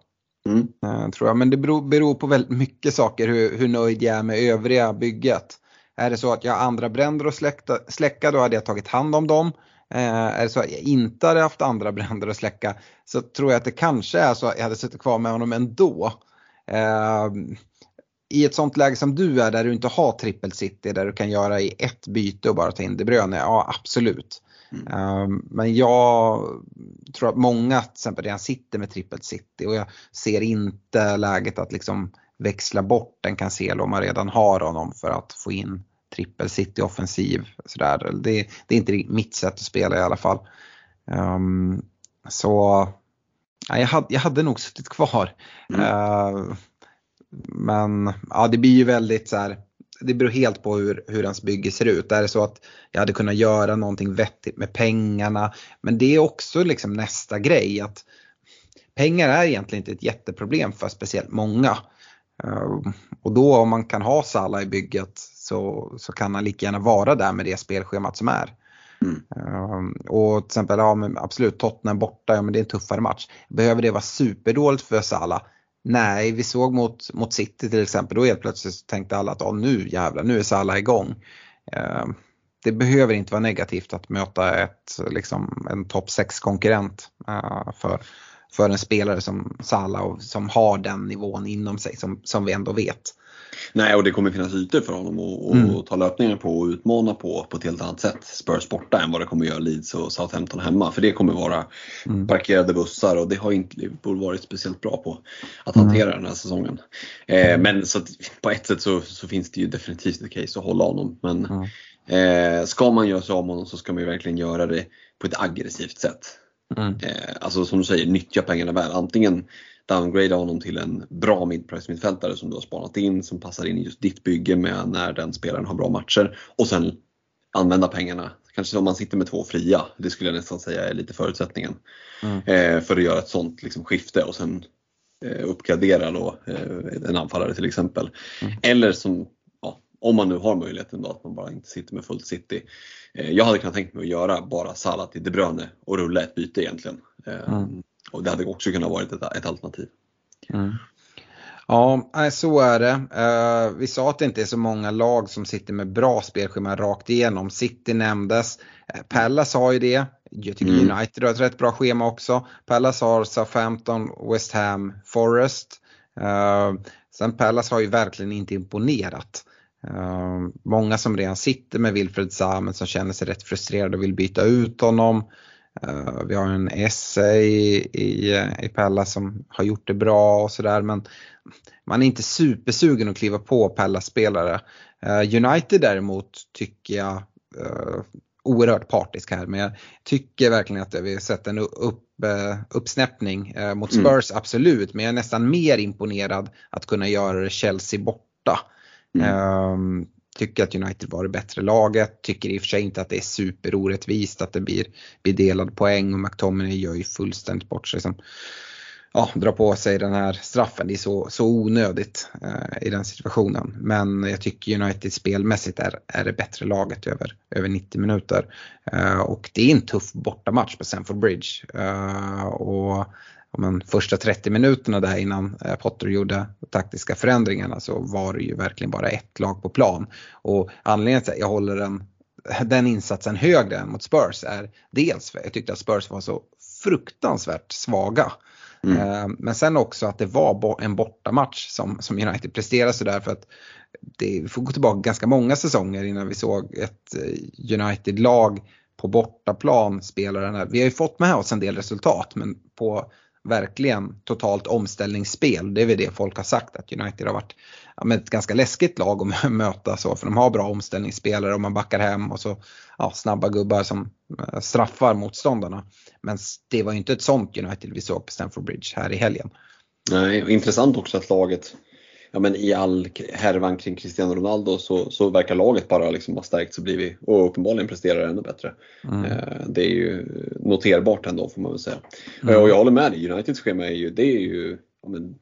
Mm. eh, tror jag. Men det beror, beror på väldigt mycket saker hur, hur nöjd jag är med övriga bygget. Är det så att jag har andra bränder att släcka, släcka då hade jag tagit hand om dem. Eh, är det så att jag inte hade haft andra [LAUGHS] bränder att släcka så tror jag att det kanske är så att jag hade suttit kvar med honom ändå. Eh, I ett sånt läge som du är där du inte har trippel city där du kan göra i ett byte och bara ta in De Bruyne, ja absolut. Eh, Men jag tror att många till exempel redan sitter med trippel city och jag ser inte läget att liksom växla bort en Cancelo om man redan har honom för att få in trippel city offensiv. Sådär. Det, det är inte mitt sätt att spela i alla fall. Um, så ja, jag, hade, jag hade nog suttit kvar. Mm. Uh, men ja, det blir ju väldigt så här, det beror helt på hur, hur ens bygge ser ut. Är det så att jag hade kunnat göra någonting vettigt med pengarna. Men det är också liksom nästa grej. att Pengar är egentligen inte ett jätteproblem för speciellt många. Uh, och då om man kan ha Salah i bygget så, så kan han lika gärna vara där med det spelschemat som är. Mm. Um, och till exempel, ja absolut Tottenham borta, ja men det är en tuffare match. Behöver det vara superdåligt för Salah? Nej, vi såg mot, mot City till exempel, då helt plötsligt tänkte alla att nu jävlar, nu är Salah igång. Eh, det behöver inte vara negativt att möta ett, liksom, en topp 6 konkurrent eh, för, för en spelare som Salah och som har den nivån inom sig som, som vi ändå vet. Nej, och det kommer finnas ytor för honom att Mm. ta löpningar på och utmana på på ett helt annat sätt. Spurs borta än vad det kommer göra Leeds och Southampton hemma. För det kommer vara Mm. parkerade bussar och det har inte Liverpool varit speciellt bra på att hantera den här säsongen. Eh, men så att, på ett sätt så, så finns det ju definitivt ett case att hålla honom. Men eh, ska man göra sig av med honom så ska man ju verkligen göra det på ett aggressivt sätt. Mm. Eh, alltså som du säger, nyttja pengarna väl. Antingen downgrada honom till en bra midprice mittfältare som du har spanat in som passar in i just ditt bygge med när den spelaren har bra matcher. Och sen använda pengarna. Kanske om man sitter med två fria, det skulle jag nästan säga är lite förutsättningen. Mm. Eh, för att göra ett sånt liksom, skifte och sen eh, uppgradera då, eh, en anfallare till exempel. Mm. Eller som, om man nu har möjligheten då att man bara inte sitter med fullt city. Eh, jag hade kunnat tänkt mig att göra bara Salah till De Bruyne och rulla ett byte egentligen. Eh, Mm. Och det hade också kunnat vara ett, ett alternativ. Mm. Ja, så är det. Eh, vi sa att det inte är så många lag som sitter med bra spelschema rakt igenom. City nämndes. Pallas har ju det. Jag tycker Mm. United har ett rätt bra schema också. Pallas har Southampton, West Ham, Forest. Sen Pallas har ju verkligen inte imponerat. Uh, många som redan sitter med Wilfred Zaha men som känner sig rätt frustrerade och vill byta ut honom. Uh, vi har en Esse i, i, i Pallas som har gjort det bra och sådär men man är inte supersugen att kliva på Pallas spelare. Uh, United däremot tycker jag uh, oerhört partisk här men jag tycker verkligen att vi har sett en upp, uh, uppsnäppning uh, mot Mm. Spurs absolut men jag är nästan mer imponerad att kunna göra det Chelsea borta. Mm. Um, tycker att United var det bättre laget, tycker i och för sig inte att det är superorättvist att det blir, blir delad poäng och McTominay gör ju fullständigt bort sig som ja, drar på sig den här straffen. Det är så, så onödigt eh, i den situationen. Men jag tycker United spelmässigt är, är det bättre laget över, över 90 minuter. Eh, och det är en tuff bortamatch på Stamford Bridge. Eh, och men första 30 minuterna där innan eh, Potter gjorde taktiska förändringarna så var det ju verkligen bara ett lag på plan. Och anledningen till att jag håller den, den insatsen högre än mot Spurs är dels för jag tyckte att Spurs var så fruktansvärt svaga. Mm. Eh, Men sen också att det var en bortamatch som, som United presterade sådär för att det, vi får gå tillbaka ganska många säsonger innan vi såg ett eh, United-lag på bortaplan spela den här. Vi har ju fått med oss en del resultat men på verkligen totalt omställningsspel. Det är väl det folk har sagt att United har varit ja, ett ganska läskigt lag att möta så för de har bra omställningsspelare och man backar hem och så ja, snabba gubbar som eh, straffar motståndarna. Men det var ju inte ett sånt United vi såg på Stamford Bridge här i helgen. Nej, och intressant också att laget, ja men i all härvan kring Cristiano Ronaldo så, så verkar laget bara liksom ha stärkts och blivit, och uppenbarligen presterar ännu bättre. Mm. Eh, Det är ju noterbart ändå får man väl säga. Mm. Och jag håller med dig, Uniteds schema är ju, det är ju ja, men,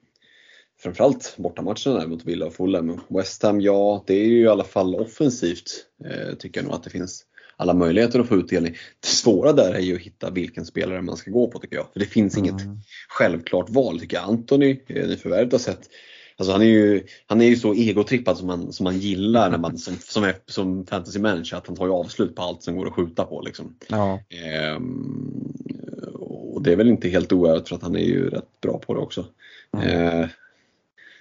framförallt bortamatcherna där mot Villa och Fulham. West Ham, ja det är ju i alla fall offensivt eh, tycker jag nog att det finns alla möjligheter att få utdelning. Det svåra där är ju att hitta vilken spelare man ska gå på tycker jag. För det finns Mm. inget självklart val tycker jag. Anthony, eh, nyförvärvet har sett Alltså han är ju, han är ju så egotrippad som man, som man gillar när man, som, som, är, som fantasy manager, att han tar ju avslut på allt som går att skjuta på. Liksom. Ja. Ehm, och det är väl inte helt oärligt för att han är ju rätt bra på det också. Eh,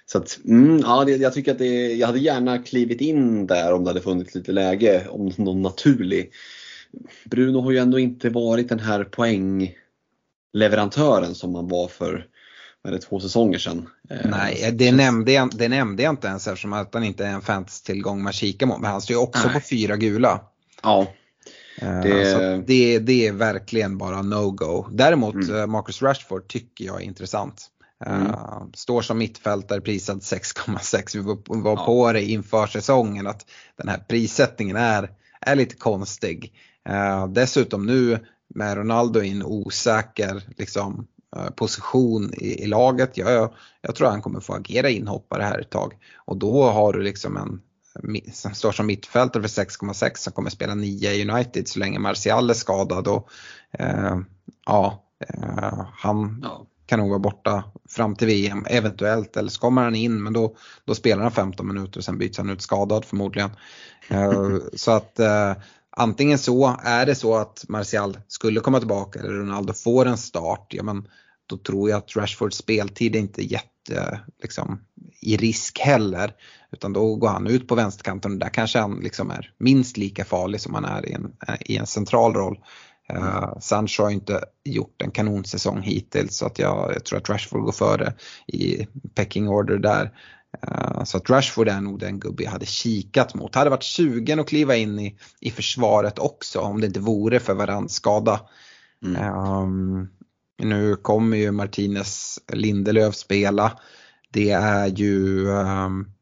så att, mm, ja, det, jag tycker att det, jag hade gärna klivit in där om det hade funnits lite läge, om någon naturlig. Bruno har ju ändå inte varit den här poängleverantören som man var för är det, två säsonger sedan. Eh, Nej, det nämnde, jag, det nämnde jag inte ens eftersom att han inte är en fantasy-tillgång man kikar mot. Men han står ju också Nej. på fyra gula. Ja, Eh, Det- Så det, det är verkligen bara no-go. Däremot Mm. eh, Marcus Rashford tycker jag är intressant. Mm. Står som mittfältare prisad 6,6. Vi var, Ja. på det inför säsongen att den här prissättningen är, är lite konstig. Dessutom nu med Ronaldo i en osäker liksom, position i, i laget. Jag, jag tror han kommer få agera inhoppare här ett tag. Och då har du liksom en mi- som står som mittfältare för 6,6 som kommer spela 9 i United så länge Martial är skadad. Och, eh, ja, eh, han ja. kan nog vara borta fram till VM eventuellt eller så kommer han in men då, då spelar han 15 minuter och sen byts han ut skadad förmodligen. Eh, [LAUGHS] så att eh, antingen så är det så att Martial skulle komma tillbaka eller Ronaldo får en start, ja men då tror jag att Rashfords speltid är inte jätte liksom, i risk heller. Utan då går han ut på vänsterkanten och där kanske han liksom är minst lika farlig som han är i en, i en central roll. Uh, Sancho har inte gjort en kanonsäsong hittills så att jag, jag tror att Rashford går före i pecking order där. Uh, så att Rashford är nog den gubbe jag hade kikat mot. Hade varit sugen att kliva in i, i försvaret också om det inte vore för varandras skada. Mm. Um, nu kommer ju Martinez Lindelöf spela. Det är ju um,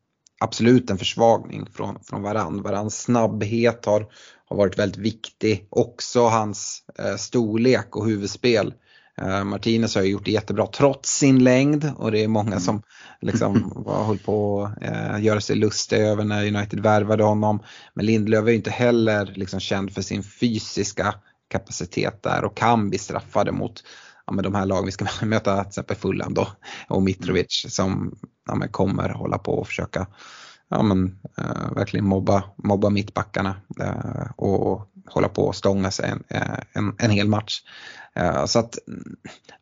absolut en försvagning från, från varann. Varans snabbhet har, har varit väldigt viktig. Också hans eh, storlek och huvudspel. Eh, Martinez har ju gjort det jättebra trots sin längd och det är många som [LAUGHS] liksom var, höll på att eh, göra sig lustiga över när United värvade honom. Men Lindelöf är ju inte heller liksom känd för sin fysiska kapacitet där och kan bli straffade mot ja, men de här lagen vi ska [LAUGHS] möta, till exempel Fulham då och Mitrovic som ja, men kommer hålla på och försöka ja, men, eh, verkligen mobba, mobba mittbackarna eh, och hålla på och stånga sig en, en, en hel match. Eh, så att,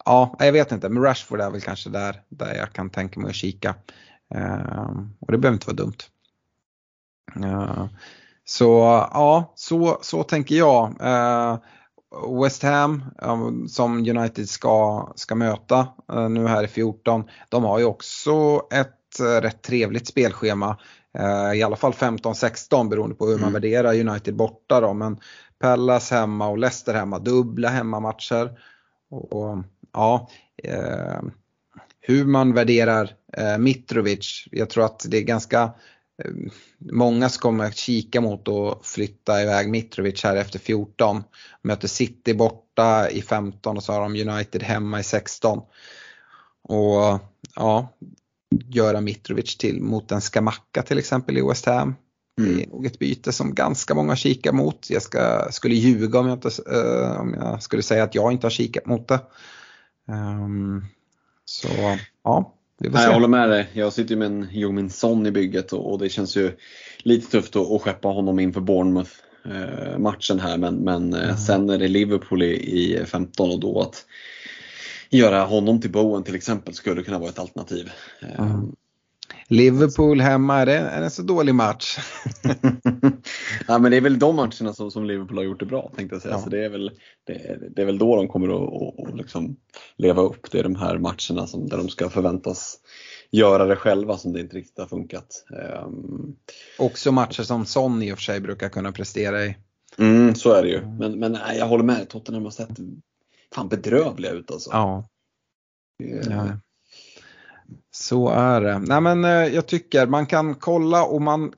ja, jag vet inte, men Rashford är väl kanske där, där jag kan tänka mig att kika. Eh, och det behöver inte vara dumt. Eh, så ja, så, så tänker jag. Eh, West Ham som United ska, ska möta nu här i 14. De har ju också ett rätt trevligt spelschema. I alla fall 15-16 beroende på hur man Mm. värderar United borta då. Men Pallas hemma och Leicester hemma, dubbla hemmamatcher. Och, och, ja, eh, hur man värderar eh, Mitrovic. Jag tror att det är ganska eh, många som kommer att kika mot att flytta iväg Mitrovic här efter 14. Möter City borta i 15 och så har de United hemma i 16. Och ja, göra Mitrovic till mot en Skamacka till exempel i West Ham. Det är nog ett byte som ganska många kikar mot. Jag ska, skulle ljuga om jag, inte, eh, om jag skulle säga att jag inte har kikat mot det. Ehm, så ja, vi får Nej, jag se. håller med dig. Jag sitter ju med en Jomin Son i bygget och, och det känns ju lite tufft att, att skeppa honom inför Bournemouth eh, matchen här men, men eh, sen är det Liverpool i, i 15 och då att göra honom till Bowen till exempel skulle kunna vara ett alternativ. Eh, Mm. Liverpool hemma, är det, är det en så dålig match? [LAUGHS] ja, men det är väl de matcherna som, som Liverpool har gjort det bra tänkte jag säga. Ja. Så det, är väl, det, det är väl då de kommer att, att, liksom leva upp. Det är de här matcherna som, där de ska förväntas göra det själva som det inte riktigt har funkat. Um, Också matcher som Son i och för sig brukar kunna prestera i. Mm, så är det ju. Men, men nej, jag håller med. Tottenham har sett fan bedrövliga ut alltså. Ja, Det- ja. Så är det. Nej men eh, jag tycker man kan kolla och man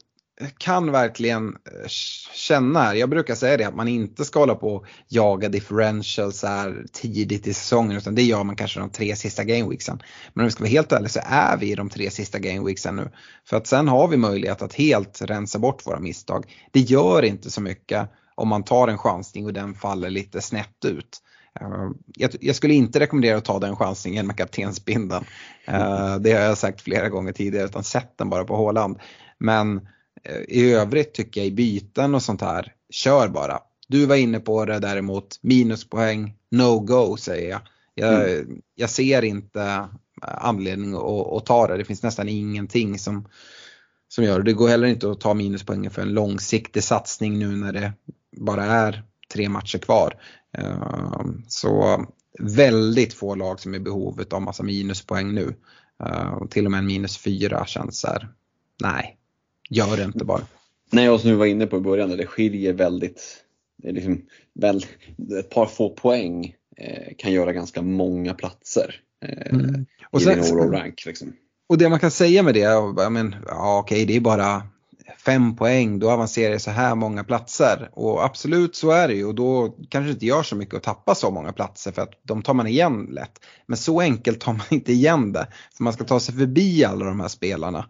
kan verkligen eh, känna här, jag brukar säga det att man inte ska hålla på och jaga differentials här tidigt i säsongen utan det gör man kanske de tre sista gameweeksen. Men om vi ska vara helt ärliga så är vi i de tre sista gameweeksen nu. För att sen har vi möjlighet att helt rensa bort våra misstag. Det gör inte så mycket om man tar en chansning och den faller lite snett ut. Eh, jag, skulle inte rekommendera att ta den chansningen med kaptensbindeln. Eh, det har jag sagt flera gånger tidigare utan sätt den bara på Håland. Men eh, i övrigt tycker jag i byten och sånt här, kör bara. Du var inne på det däremot, minuspoäng, no go säger jag. Jag, mm. jag ser inte anledning att, att, ta det. Det finns nästan ingenting som, som gör det. Det går heller inte att ta minuspoängen för en långsiktig satsning nu när det bara är tre matcher kvar. Ehm, så väldigt få lag som är i behovet av massa minuspoäng nu. Ehm, till och med en minus fyra känns så här, nej, gör det inte bara. Nej, och som vi var inne på i början, det skiljer väldigt, det är liksom väl, ett par få poäng eh, kan göra ganska många platser eh, mm. och sen, i din overall rank. Liksom. Och det man kan säga med det, ja, men, ja, okej det är bara fem poäng, då avancerar det så här många platser. Och absolut så är det ju och då kanske det inte gör så mycket att tappa så många platser för att de tar man igen lätt. Men så enkelt tar man inte igen det. För man ska ta sig förbi alla de här spelarna.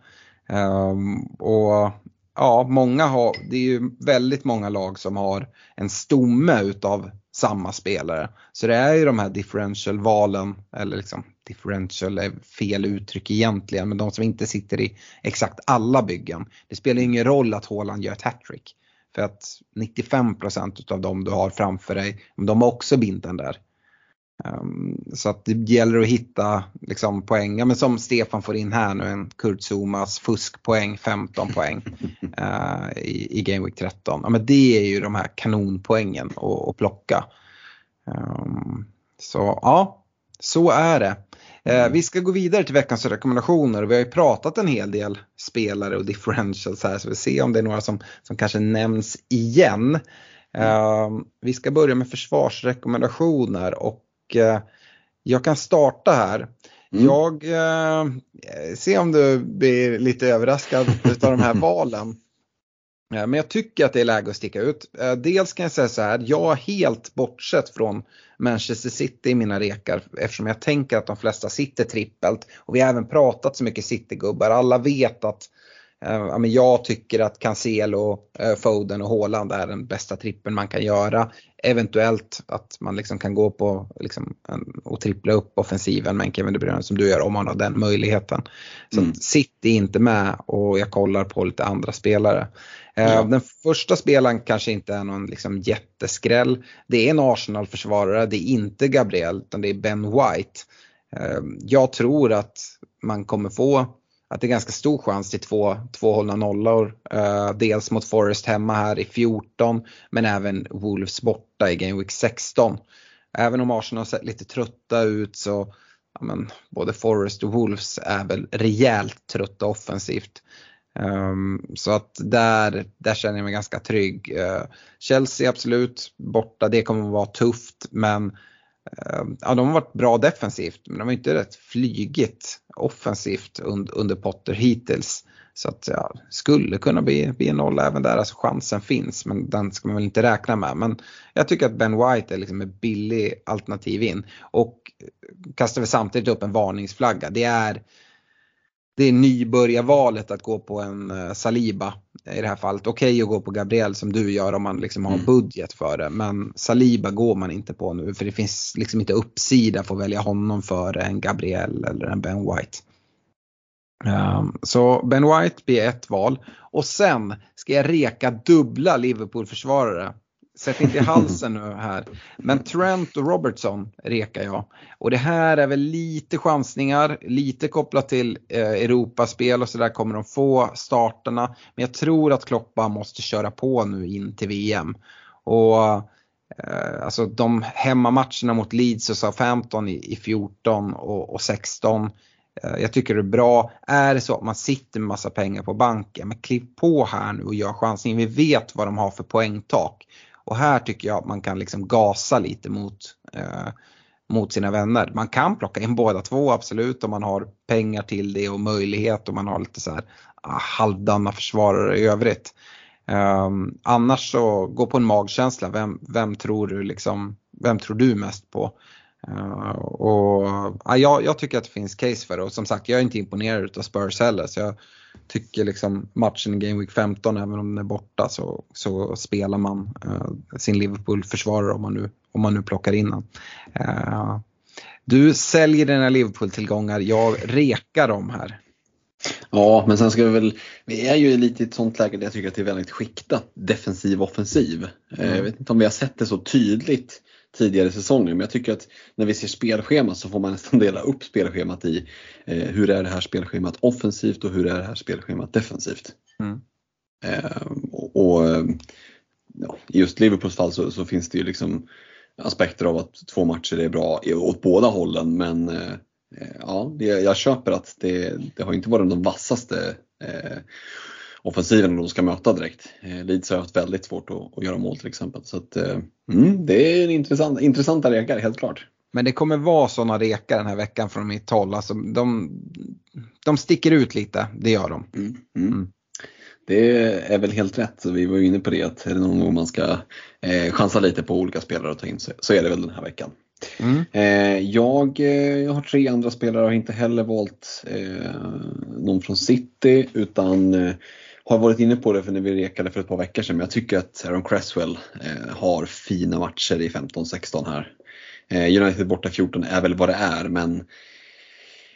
Um, och ja, många har, det är ju väldigt många lag som har en stomme utav samma spelare. Så det är ju de här differential-valen, eller liksom differential är fel uttryck egentligen, men de som inte sitter i exakt alla byggen. Det spelar ingen roll att Haaland gör ett hattrick. För att 95% utav dem du har framför dig, de har också bindeln där. Um, så att det gäller att hitta liksom, poäng, ja, men som Stefan får in här nu, en Kurt Zumas fuskpoäng, 15 poäng uh, [LAUGHS] i, i Game Week 13. Ja, men det är ju de här kanonpoängen att plocka. Um, så ja, så är det. Uh, vi ska gå vidare till veckans rekommendationer vi har ju pratat en hel del spelare och differentials här så vi ser om det är några som, som kanske nämns igen. Uh, vi ska börja med försvarsrekommendationer och eh, jag kan starta här. Mm. Jag eh, ser om du blir lite överraskad av de här [LAUGHS] valen. Eh, men jag tycker att det är läge att sticka ut. Eh, dels kan jag säga så här, jag har helt bortsett från Manchester City i mina rekar eftersom jag tänker att de flesta sitter trippelt. Och vi har även pratat så mycket City-gubbar. Alla vet att Uh, jag tycker att Cancelo, uh, Foden och Haaland är den bästa trippen man kan göra. Eventuellt att man liksom kan gå på liksom, och trippla upp offensiven med en Kevin De Bruyne som du gör om man har den möjligheten. Så mm. City är inte med och jag kollar på lite andra spelare. Uh, ja. Den första spelaren kanske inte är någon liksom, jätteskräll. Det är en Arsenal-försvarare, det är inte Gabriel utan det är Ben White. Jag tror att man kommer få att det är ganska stor chans till två, två hållna nollor. Uh, dels mot Forest hemma här i 14 men även Wolves borta i Game Week 16. Även om Arsenal har sett lite trötta ut så ja, men, både Forest och Wolves är väl rejält trötta offensivt. Um, så att där, där känner jag mig ganska trygg. Uh, Chelsea absolut borta, det kommer att vara tufft men Ehm, ja, de har varit bra defensivt men de har inte rätt flygigt offensivt under, Potter hittills. Så att ja, skulle kunna bli, bli en nolla även där, alltså chansen finns men den ska man väl inte räkna med. Men jag tycker att Ben White är liksom ett billigt alternativ in och eh, kastar vi samtidigt upp en varningsflagga. Det är det är nybörjarvalet att gå på en uh, Saliba i det här fallet. Okej okay att gå på Gabriel som du gör om man liksom har mm. budget för det. Men Saliba går man inte på nu för det finns liksom inte uppsida för att välja honom före en Gabriel eller en Ben White. Um, så Ben White blir ett val. Och sen ska jag reka dubbla Liverpool-försvarare. Sätt inte i halsen nu här. Men Trent och Robertson rekar jag. Och det här är väl lite chansningar, lite kopplat till eh, Europaspel och sådär kommer de få starterna. Men jag tror att Kloppa måste köra på nu in till VM. Och eh, alltså de hemmamatcherna mot Leeds och Southampton i, i 14 och, och 16 eh, jag tycker det är bra. Är det så att man sitter med massa pengar på banken, men kliv på här nu och gör chansningen. Vi vet vad de har för poängtak. Och här tycker jag att man kan liksom gasa lite mot, eh, mot sina vänner. Man kan plocka in båda två absolut om man har pengar till det och möjlighet och man har lite så här ah, halvdana försvarare i övrigt. Eh, annars så gå på en magkänsla, vem, vem tror du liksom, vem tror du mest på? Uh, och, ja, jag, jag, tycker att det finns case för det och som sagt jag är inte imponerad av Spurs heller så jag tycker liksom matchen i Game Week 15 även om den är borta så, så spelar man uh, sin Liverpool-försvarare om man nu, om man nu plockar in den. Uh, du säljer dina Liverpool-tillgångar, jag rekar dem här. Ja, men sen ska vi väl, vi är ju lite i ett sånt läge där jag tycker att det är väldigt skiktat defensiv offensiv. Mm. Jag vet inte om vi har sett det så tydligt tidigare säsonger. Men jag tycker att när vi ser spelschema så får man nästan dela upp spelschemat i eh, hur är det här spelschemat offensivt och hur är det här spelschemat defensivt. Mm. Eh, och, och ja, I just Liverpools fall så, så, finns det ju liksom aspekter av att två matcher är bra åt båda hållen men eh, ja, det, jag köper att det, det har inte varit de vassaste eh, offensiven de ska möta direkt. Eh, Leeds har haft väldigt svårt att, att göra mål till exempel. Så att, eh, mm, det är en intressant, intressanta rekar helt klart. Men det kommer vara sådana rekar den här veckan från mitt håll. Alltså, de, de sticker ut lite, det gör de. Mm, mm. Mm. Det är väl helt rätt. Vi var ju inne på det att är det någon gång man ska eh, chansa lite på olika spelare att ta in så, så är det väl den här veckan. Mm. Eh, jag, eh, jag har tre andra spelare och har inte heller valt eh, någon från City utan har varit inne på det för när vi rekade för ett par veckor sedan, men jag tycker att Aaron Cresswell eh, har fina matcher i 15-16 här. Eh, United borta 14 är väl vad det är, men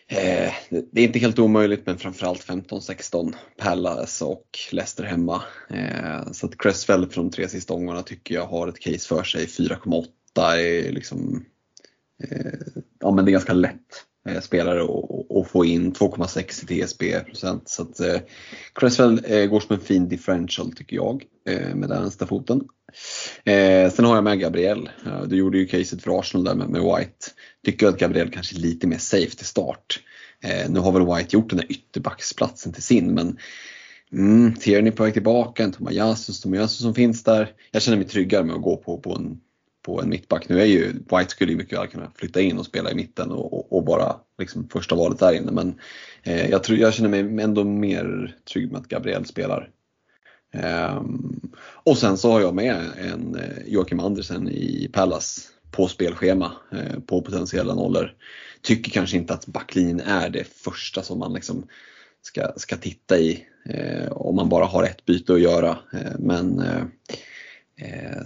eh, det är inte helt omöjligt, men framförallt 15-16 Palace och Leicester hemma. Eh, så att Cresswell från de tre sista omgångarna tycker jag har ett case för sig. 4,8 är liksom, eh, ja men det är ganska lätt Eh, spelare och, och, få in 2,6 i TSB procent. Så att eh, Cresswell eh, går som en fin differential tycker jag eh, med den vänsterfoten. Eh, sen har jag med Gabriel. Eh, du gjorde ju caset för Arsenal där med, med White. Tycker att Gabriel kanske är lite mer safe till start. Eh, nu har väl White gjort den där ytterbacksplatsen till sin men Mm, Tierney på väg tillbaka, en Tomayasus, Tomayasus som finns där. Jag känner mig tryggare med att gå på, på en på en mittback. Nu är ju White skulle ju mycket väl kunna flytta in och spela i mitten och, och, och vara liksom första valet där inne. Men eh, jag, tror, jag känner mig ändå mer trygg med att Gabriel spelar. Um, och sen så har jag med en eh, Joakim Andersen i Pallas på spelschema eh, på potentiella nollor. Tycker kanske inte att backlinjen är det första som man liksom ska, ska titta i eh, om man bara har ett byte att göra. Eh, men Eh,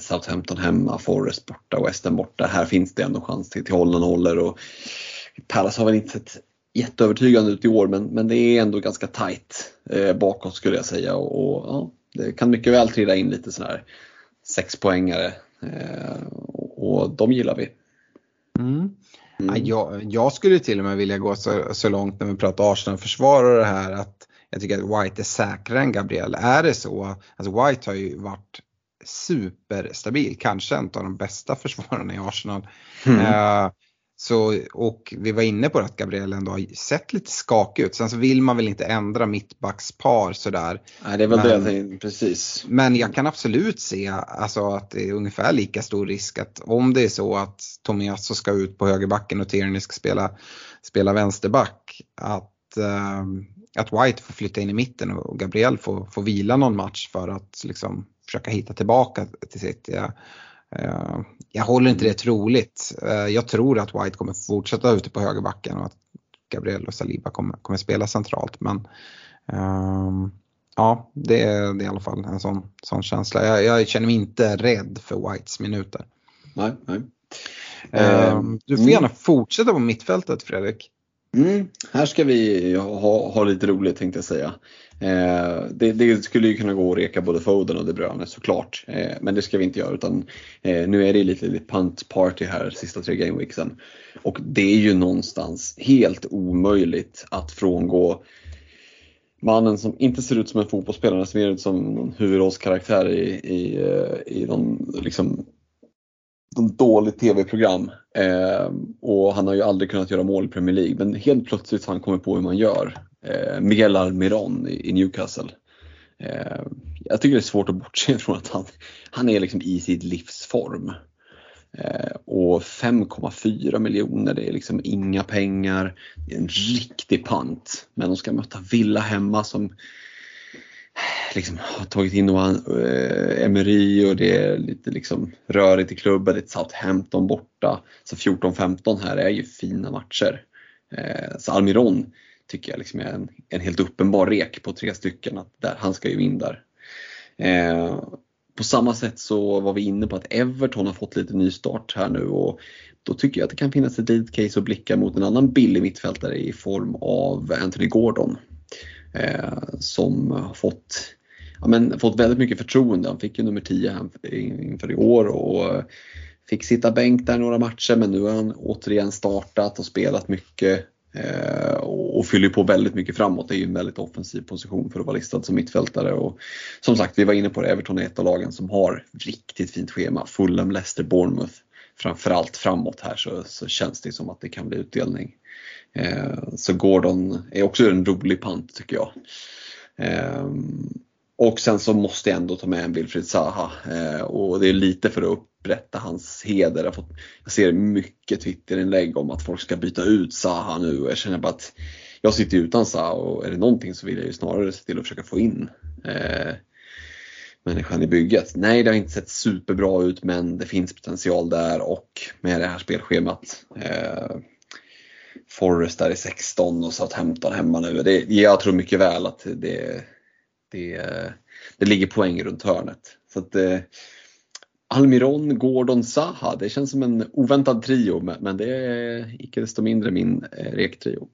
Southampton hemma, Forest borta, West Ham borta. Här finns det ändå chans till, till hållen håller och Palace har väl inte sett jätteövertygande ut i år men, men det är ändå ganska tight eh, bakåt skulle jag säga och, och ja, det kan mycket väl trilla in lite sådana här sexpoängare eh, och, och de gillar vi. Mm. Mm. Jag, jag, skulle till och med vilja gå så, så långt när vi pratar Arsenal-försvarare här att jag tycker att White är säkrare än Gabriel. Är det så? Alltså White har ju varit superstabil, kanske en av de bästa [LAUGHS] försvararna i Arsenal. Mm. Uh, så, och vi var inne på att Gabriel ändå har sett lite skakig ut. Sen så vill man väl inte ändra mittbackspar sådär. Nej det väl men, det jag precis. Men jag kan absolut se alltså, att det är ungefär lika stor risk att om det är så att Tomiasso ska ut på högerbacken och Tierney ska spela, spela vänsterback. Att, uh, att White får flytta in i mitten och Gabriel får, får vila någon match för att liksom försöka hitta tillbaka till sitt. Jag, eh, jag håller inte det troligt. Eh, jag tror att White kommer fortsätta ute på högerbacken och att Gabriel och Saliba kommer, kommer spela centralt. Men um, ja, det är, det är i alla fall en sån, sån känsla. Jag, jag känner mig inte rädd för Whites minuter. Nej, nej. Um, du får mm. gärna fortsätta på mittfältet Fredrik. Mm, här ska vi ha, ha lite roligt tänkte jag säga. Eh, det, det, skulle ju kunna gå att reka både Foden och De Bruyne såklart. Eh, men det ska vi inte göra utan eh, nu är det lite, lite punt party här sista tre gameweeksen. Och det är ju någonstans helt omöjligt att frångå mannen som inte ser ut som en fotbollsspelare, som ser ut som en huvudrollskaraktär i, i, eh, i någon liksom någon dåligt tv-program. Eh, och han har ju aldrig kunnat göra mål i Premier League men helt plötsligt har han kommit på hur man gör eh, Miguel Almiron i, i Newcastle. Eh, jag tycker det är svårt att bortse [LAUGHS] från att han, han är liksom i sitt livsform. Eh, och 5,4 miljoner, det är liksom inga pengar. Det är en riktig pant. Men de ska möta Villa hemma som liksom har tagit in eh, Emery och det är lite liksom rörigt i klubben. Det är Southampton borta. Så 14-15 här är ju fina matcher. Eh, så Almiron tycker jag liksom är en, en helt uppenbar rek på tre stycken. Att där, han ska ju in där. Eh, på samma sätt så var vi inne på att Everton har fått lite ny start här nu och då tycker jag att det kan finnas ett litet case att blicka mot en annan billig mittfältare i form av Anthony Gordon. Eh, som har fått, ja, men, fått väldigt mycket förtroende. Han fick ju nummer 10 inför i år och fick sitta bänk där några matcher men nu har han återigen startat och spelat mycket. Eh, och fyller på väldigt mycket framåt. Det är ju en väldigt offensiv position för att vara listad som mittfältare. Och som sagt, vi var inne på det, Everton är ett av lagen som har riktigt fint schema. Fulham, Leicester, Bournemouth. Framförallt framåt här så, så känns det som att det kan bli utdelning. Eh, så Gordon är också en rolig pant tycker jag. Eh, och sen så måste jag ändå ta med en Wilfried Zaha eh, och det är lite för att upprätta hans heder. Jag, fått, jag ser mycket Twitterinlägg om att folk ska byta ut Zaha nu och jag känner bara att jag sitter utan Zaha och är det någonting så vill jag ju snarare se till att försöka få in eh, människan i bygget. Nej, det har inte sett superbra ut men det finns potential där och med det här spelschemat eh, Forrest där i 16 och Southampton hemma nu. Det, jag tror mycket väl att det, det, det ligger poäng runt hörnet. Så att, eh, Almiron, Gordon, Zaha, det känns som en oväntad trio men det är icke desto mindre min eh, rektrio.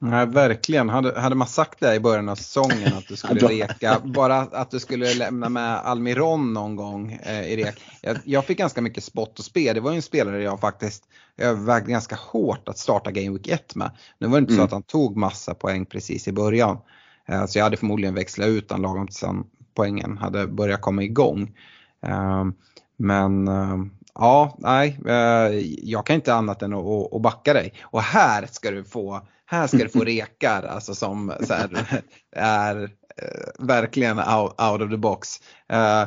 Nej, verkligen. Hade, hade man sagt det i början av säsongen att du [LAUGHS] skulle reka, bara att du skulle lämna med Almiron någon gång eh, i rek. Jag, jag, fick ganska mycket spott och spe. Det var ju en spelare jag faktiskt övervägde ganska hårt att starta Game Week 1 med. Nu var det inte mm. så att han tog massa poäng precis i början. Eh, så jag hade förmodligen växlat ut den lagom tills poängen hade börjat komma igång. Eh, men eh, ja, nej, jag kan inte annat än att backa dig. Och här ska du få, här ska du få rekar alltså som här, [LAUGHS] är eh, verkligen out, out of the box eh,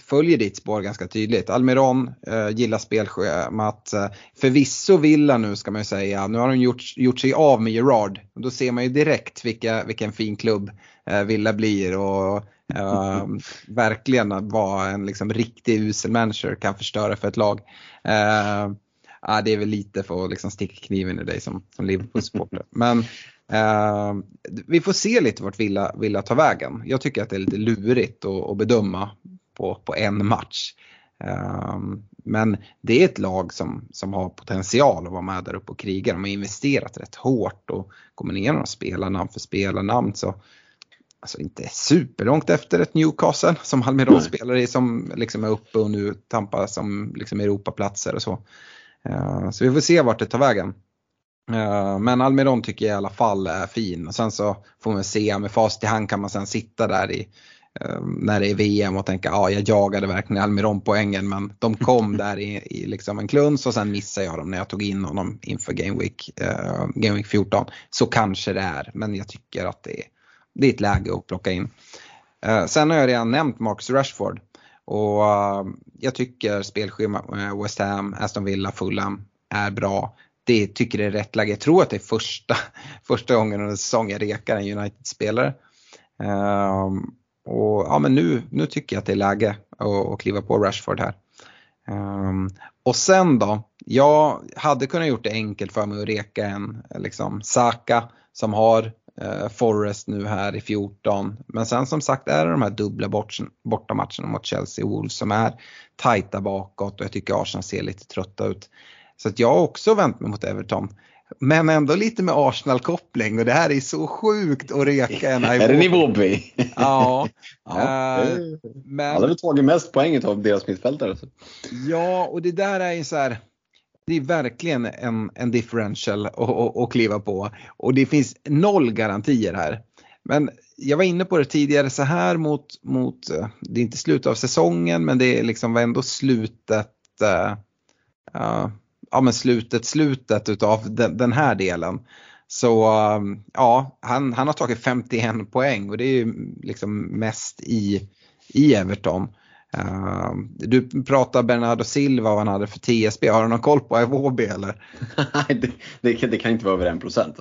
följer ditt spår ganska tydligt. Almiron eh, gillar spelschemat. Förvisso Villa nu ska man ju säga. Nu har de gjort, gjort sig av med Gerard. Då ser man ju direkt vilka, vilken fin klubb eh, Villa blir och eh, verkligen vad en liksom, riktig usel manager kan förstöra för ett lag. Eh, ja, det är väl lite för att liksom, sticka kniven i dig som, som Liverpool-supporter. [LAUGHS] Men eh, vi får se lite vart Villa, Villa tar vägen. Jag tycker att det är lite lurigt att, att bedöma på, på en match. Um, men det är ett lag som, som har potential att vara med där uppe och kriga. De har investerat rätt hårt och kommer ner några spelarnamn för spelarnamn så alltså inte superlångt efter ett Newcastle som Almiron spelar i som liksom är uppe och nu tampas som liksom Europaplatser och så. Uh, så vi får se vart det tar vägen. Uh, men Almiron tycker jag i alla fall är fin och sen så får man se med fast i hand kan man sen sitta där i Eh, när det är VM och tänka ja jag jagade verkligen Almiron-poängen men de kom [LAUGHS] där i, i liksom en kluns och sen missade jag dem när jag tog in honom inför Game Week, uh, Game Week 14. Så kanske det är men jag tycker att det är, det är ett läge att plocka in. Uh, sen har jag redan nämnt Marcus Rashford och eh, jag tycker spelschema eh, West Ham, Aston Villa, Fulham är bra. Det tycker det är rätt läge. Jag tror att det är första, [LAUGHS] första gången under säsongen jag rekar en United-spelare. Um, och ja, men nu, nu tycker jag att det är läge att, att kliva på Rashford här. Um, och sen då, jag hade kunnat gjort det enkelt för mig att reka en liksom Saka som har Forrest nu här i 14. Men sen som sagt är det de här dubbla bort, bortamatcherna mot Chelsea och Wolves som är tajta bakåt och jag tycker Arsenal ser lite trötta ut. Så att jag har också vänt mig mot Everton. Men ändå lite med Arsenal-koppling och det här är så sjukt att reka en [LAUGHS] Är det Nivobi? [LAUGHS] Ja. [LAUGHS] ja uh, men... Han har väl tagit mest poäng av deras mittfältare. Ja, och det där är ju så här. Det är verkligen en, en differential att kliva på och det finns noll garantier här. Men jag var inne på det tidigare så här mot, mot eh, det är inte slutet av säsongen men det är liksom ändå slutet uh, ja, men slutet, slutet utav den, den här delen. Så eh, ja, han, han har tagit 51 poäng och det är ju liksom mest i, i Everton. Uh, du pratar Bernardo Silva vad han hade för TSB. Har du någon koll på Iwobi eller? [LAUGHS] Nej, det, det, kan, det kan inte vara över 1 procent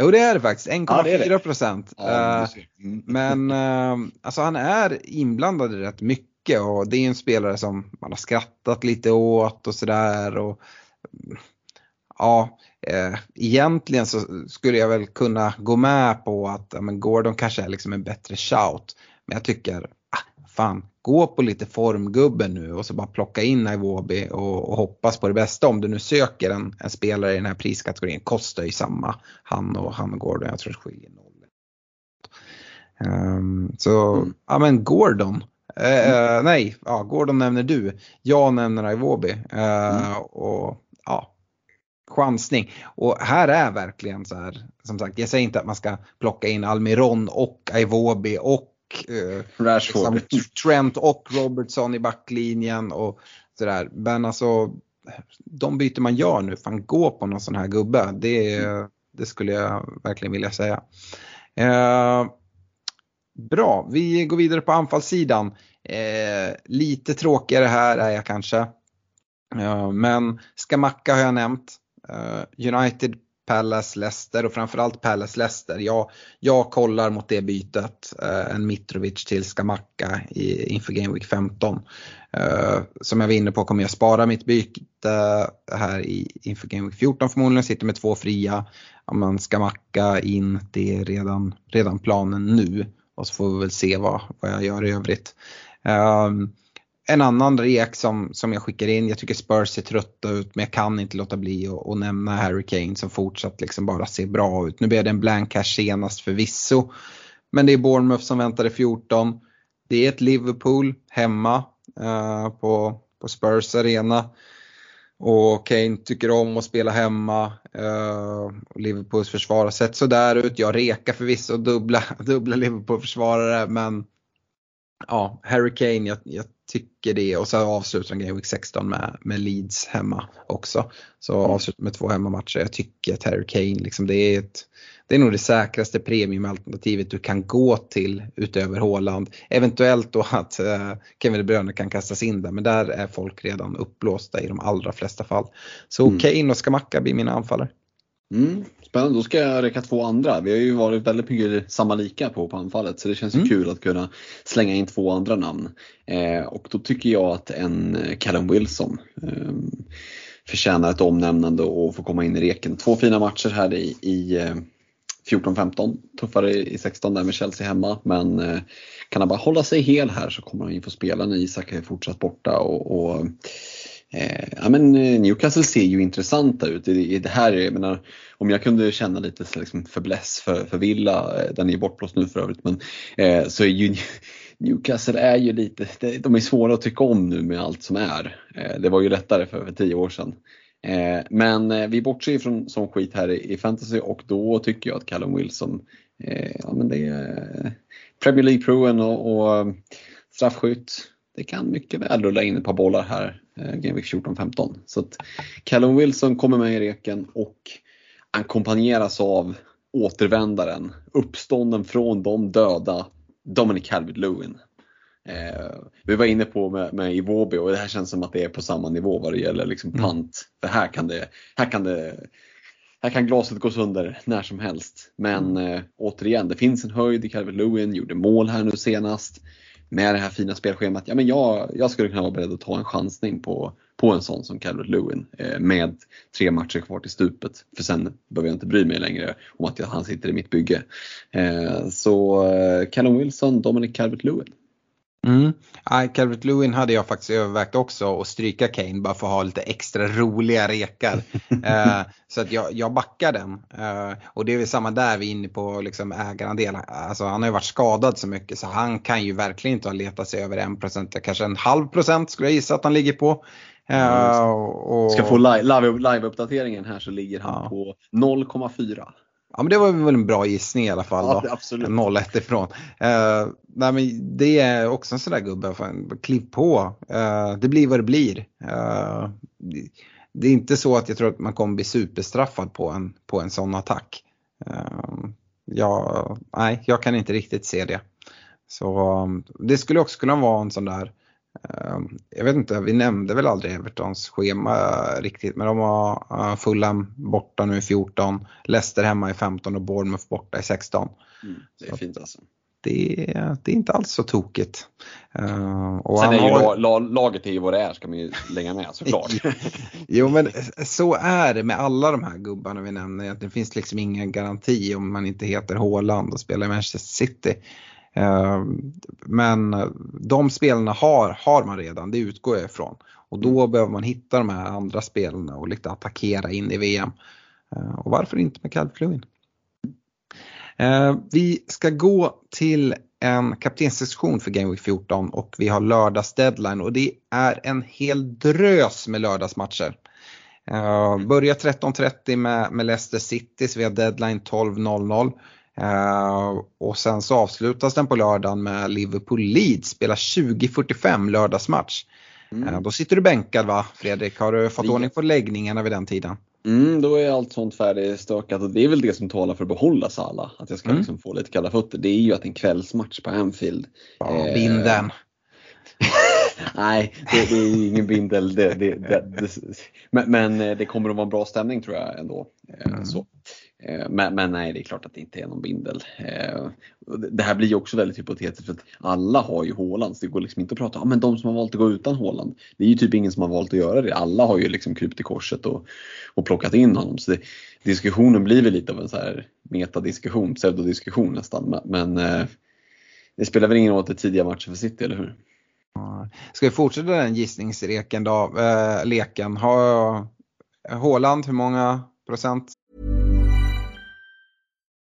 Jo det är det faktiskt, 1,4 procent. Ja, uh, men uh, alltså han är inblandad i rätt mycket och det är en spelare som man har skrattat lite åt och sådär. Ja, eh, egentligen så skulle jag väl kunna gå med på att ja, men Gordon kanske är liksom en bättre shout. Men jag tycker, ah, fan, gå på lite formgubben nu och så bara plocka in Iwobi och, och hoppas på det bästa. Om du nu söker en, en, spelare i den här priskategorin, kostar ju samma han och han Gordon, jag tror det skiljer noll. Um, så, mm. ja men Gordon. Uh, mm. nej, ja, Gordon nämner du. Jag nämner Iwobi. Uh, mm. Och ja, chansning. Och här är verkligen så här, som sagt, jag säger inte att man ska plocka in Almiron och Iwobi och eh, Rashford. Liksom, Trent och Robertson i backlinjen och sådär. Men alltså de byter man gör nu, fan gå på någon sån här gubbe. Det, det skulle jag verkligen vilja säga. Eh, bra, vi går vidare på anfallssidan. Eh, lite tråkigare här är jag kanske. Eh, men Skamacka har jag nämnt. Eh, United, Palace, Leicester och framförallt Palace, Leicester. Jag, jag kollar mot det bytet, eh, en Mitrovic till Skamacka i, inför Game Week 15. Eh, som jag var inne på kommer jag spara mitt byte eh, här i, inför Game Week 14 förmodligen, sitter med två fria. Ja, man Skamacka in, det är redan, redan planen nu och så får vi väl se vad, vad jag gör i övrigt. Um, en annan rek som, som jag skickar in, jag tycker Spurs ser trötta ut men jag kan inte låta bli att nämna Harry Kane som fortsatt liksom bara ser bra ut. Nu blev det en blank cash senast förvisso. Men det är Bournemouth som väntar i 14. Det är ett Liverpool hemma uh, på, på Spurs arena. Och Kane tycker om att spela hemma. Uh, Liverpools försvar har sett sådär ut. Jag rekar förvisso dubbla, [LAUGHS] dubbla Liverpool-försvarare men ja, Harry Kane, jag, jag tycker det och så avslutar han Game Week 16 med, med Leeds hemma också. Så mm. avslutar med två hemmamatcher. Jag tycker att Harry Kane, liksom, det, är ett, det är nog det säkraste premiumalternativet du kan gå till utöver Håland. Eventuellt då att uh, Kevin De Bruyne kan kastas in där men där är folk redan uppblåsta i de allra flesta fall. Så mm. Kane och Skamacka blir mina anfallare. Mm. Spännande, då ska jag räcka två andra. Vi har ju varit väldigt mycket samma lika på, på anfallet så det känns ju mm. kul att kunna slänga in två andra namn. Eh, och då tycker jag att en eh, Callum Wilson eh, förtjänar ett omnämnande och få komma in i reken. Två fina matcher här i, i eh, 14-15, tuffare i 16 där med Chelsea hemma men eh, kan han bara hålla sig hel här så kommer han ju få spela när Isak är fortsatt borta och, och Eh, ja, men eh, Newcastle ser ju intressanta ut. Det, det här, jag menar, om jag kunde känna lite liksom, förbläss för, för Villa, eh, den är ju bortblåst nu för övrigt, men eh, så är ju [LAUGHS] Newcastle är ju lite, de är svåra att tycka om nu med allt som är. Eh, det var ju lättare för, för tio år sedan. Eh, men eh, vi bortser ju från sån skit här i, i fantasy och då tycker jag att Callum Wilson, eh, ja men det är Premier League-proven och, och straffskytt det kan mycket väl rulla in ett par bollar här, Game Week 14-15. Så att Callum Wilson kommer med i reken och ackompanjeras av återvändaren, uppstånden från de döda, Dominic Calvert-Lewin. Eh, vi var inne på med, med Iwobi och det här känns som att det är på samma nivå vad det gäller liksom mm. pant. För här kan det, här kan det här kan glaset gå sönder när som helst. Men mm. eh, återigen, det finns en höjd i Calvert Lewin, gjorde mål här nu senast med det här fina spelschemat, ja men jag, jag skulle kunna vara beredd att ta en chansning på, på en sån som Calvert Lewin eh, med tre matcher kvar till stupet. För sen behöver jag inte bry mig längre om att jag, han sitter i mitt bygge. Eh, så eh, Callum Wilson, Dominic Calvert Lewin. Mm. Calvert Lewin hade jag faktiskt övervägt också att stryka Kane bara för att ha lite extra roliga rekar. [LAUGHS] eh, så att jag, jag backar den. Eh, och det är väl samma där vi är inne på liksom ägarandel. Alltså han har ju varit skadad så mycket så han kan ju verkligen inte ha letat sig över 1%, kanske en halv procent skulle jag gissa att han ligger på. Eh, och... Ska få live-uppdateringen live här så ligger han ja. på 0,4. Ja men det var väl en bra gissning i alla fall. Ja, då. absolut. 0-1 ifrån. Uh, nej, men det är också en sån där gubbe, fan, kliv på. Uh, det blir vad det blir. Uh, det är inte så att jag tror att man kommer bli superstraffad på en, på en sån attack. Ja, nej, jag kan inte riktigt se det. Så um, det skulle också kunna vara en sån där jag vet inte, vi nämnde väl aldrig Evertons schema riktigt men de har uh, Fulham borta nu i 14, Leicester hemma i 15 och Bournemouth borta i 16. Mm, det är fint alltså. Det, det är inte alls så tokigt. Uh, och Sen är ju har... la, laget är ju vad det är ska man ju lägga med såklart. [LAUGHS] jo men så är det med alla de här gubbarna vi nämner. Det finns liksom ingen garanti om man inte heter Haaland och spelar i Manchester City. Eh, men de spelarna har, har man redan, det utgår jag ifrån. Och då mm. behöver man hitta de här andra spelarna och lite attackera in i VM. Eh, och varför inte med Calvert Lewin? Eh, vi ska gå till en kaptensdiskussion för Game Week 14 och vi har lördags deadline och det är en hel drös med lördagsmatcher. Uh, börjar 13.30 med, med Leicester City så vi har deadline 12.00. Uh, och sen så avslutas den på lördagen med Liverpool Leeds, spelar 20.45 lördagsmatch. Mm. Uh, då sitter du bänkad va Fredrik? Har du fått ordning på läggningarna vid den tiden? Mm, då är allt sånt färdigstökat och det är väl det som talar för att behålla Sala. Att jag ska mm. liksom få lite kalla fötter. Det är ju att en kvällsmatch på Anfield. Ja, eh... Binden. [LAUGHS] Nej, det, det, är ingen bindel. Det, det, men, men, det kommer att vara en bra stämning tror jag ändå. Mm. Så. Eh, men, men, nej, det är klart att det inte är någon bindel. Eh, det här blir ju också väldigt hypotetiskt för att alla har ju Håland så det går liksom inte att prata om ah, men de som har valt att gå utan Håland. Det är ju typ ingen som har valt att göra det. Alla har ju liksom krypt i korset och, och plockat in honom. Så det, diskussionen blir väl lite av en så här metadiskussion, pseudodiskussion nästan. Men, men eh, det spelar väl ingen roll att det är tidiga matcher för City, eller hur? Ska vi fortsätta den gissningsleken då? Eh, leken. Har Håland, hur många procent?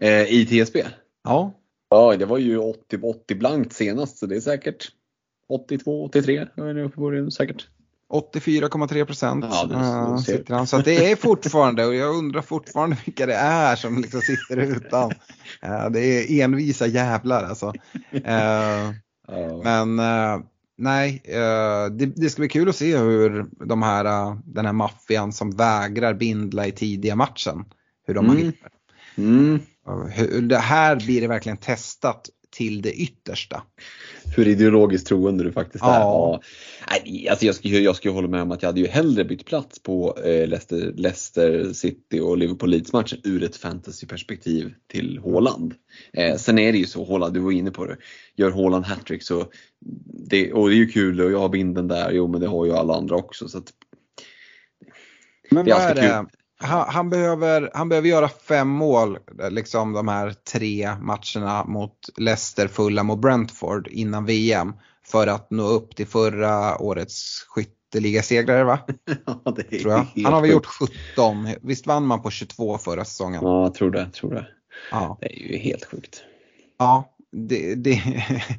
Eh, I TSB? Ja. Ja, det var ju 80, 80 blankt senast så det är säkert 82, 83 var det säkert. 84,3 procent ja, sitter han. Så det är fortfarande och jag undrar fortfarande vilka det är som liksom sitter utan. Det är envisa jävlar alltså. Eh, men eh, nej, eh, det, det, ska bli kul att se hur de här, den här maffian som vägrar bindla i tidiga matchen, hur de mm. agerar. Mm. Det här blir det verkligen testat till det yttersta. Hur ideologiskt troende du faktiskt är. Ja. Ja. Alltså jag, skulle, jag skulle hålla med om att jag hade ju hellre bytt plats på eh, Leicester, Leicester City och Liverpool Leeds matchen ur ett fantasyperspektiv till Håland. Eh, sen är det ju så, Håland, du var inne på det, gör Håland hattrick så det, och det är ju kul och jag har binden där, jo men det har ju alla andra också. Så att, men vad är det? Kul han, han, behöver, han behöver göra fem mål, liksom de här tre matcherna mot Leicester, Fulham och Brentford innan VM för att nå upp till förra årets skytteligasegrare va? [LAUGHS] Ja, det är tror jag. Han har väl gjort 17, visst vann man på 22 förra säsongen? Ja, jag tror det. Tror det. Ja. det är ju helt sjukt. Ja, det, det,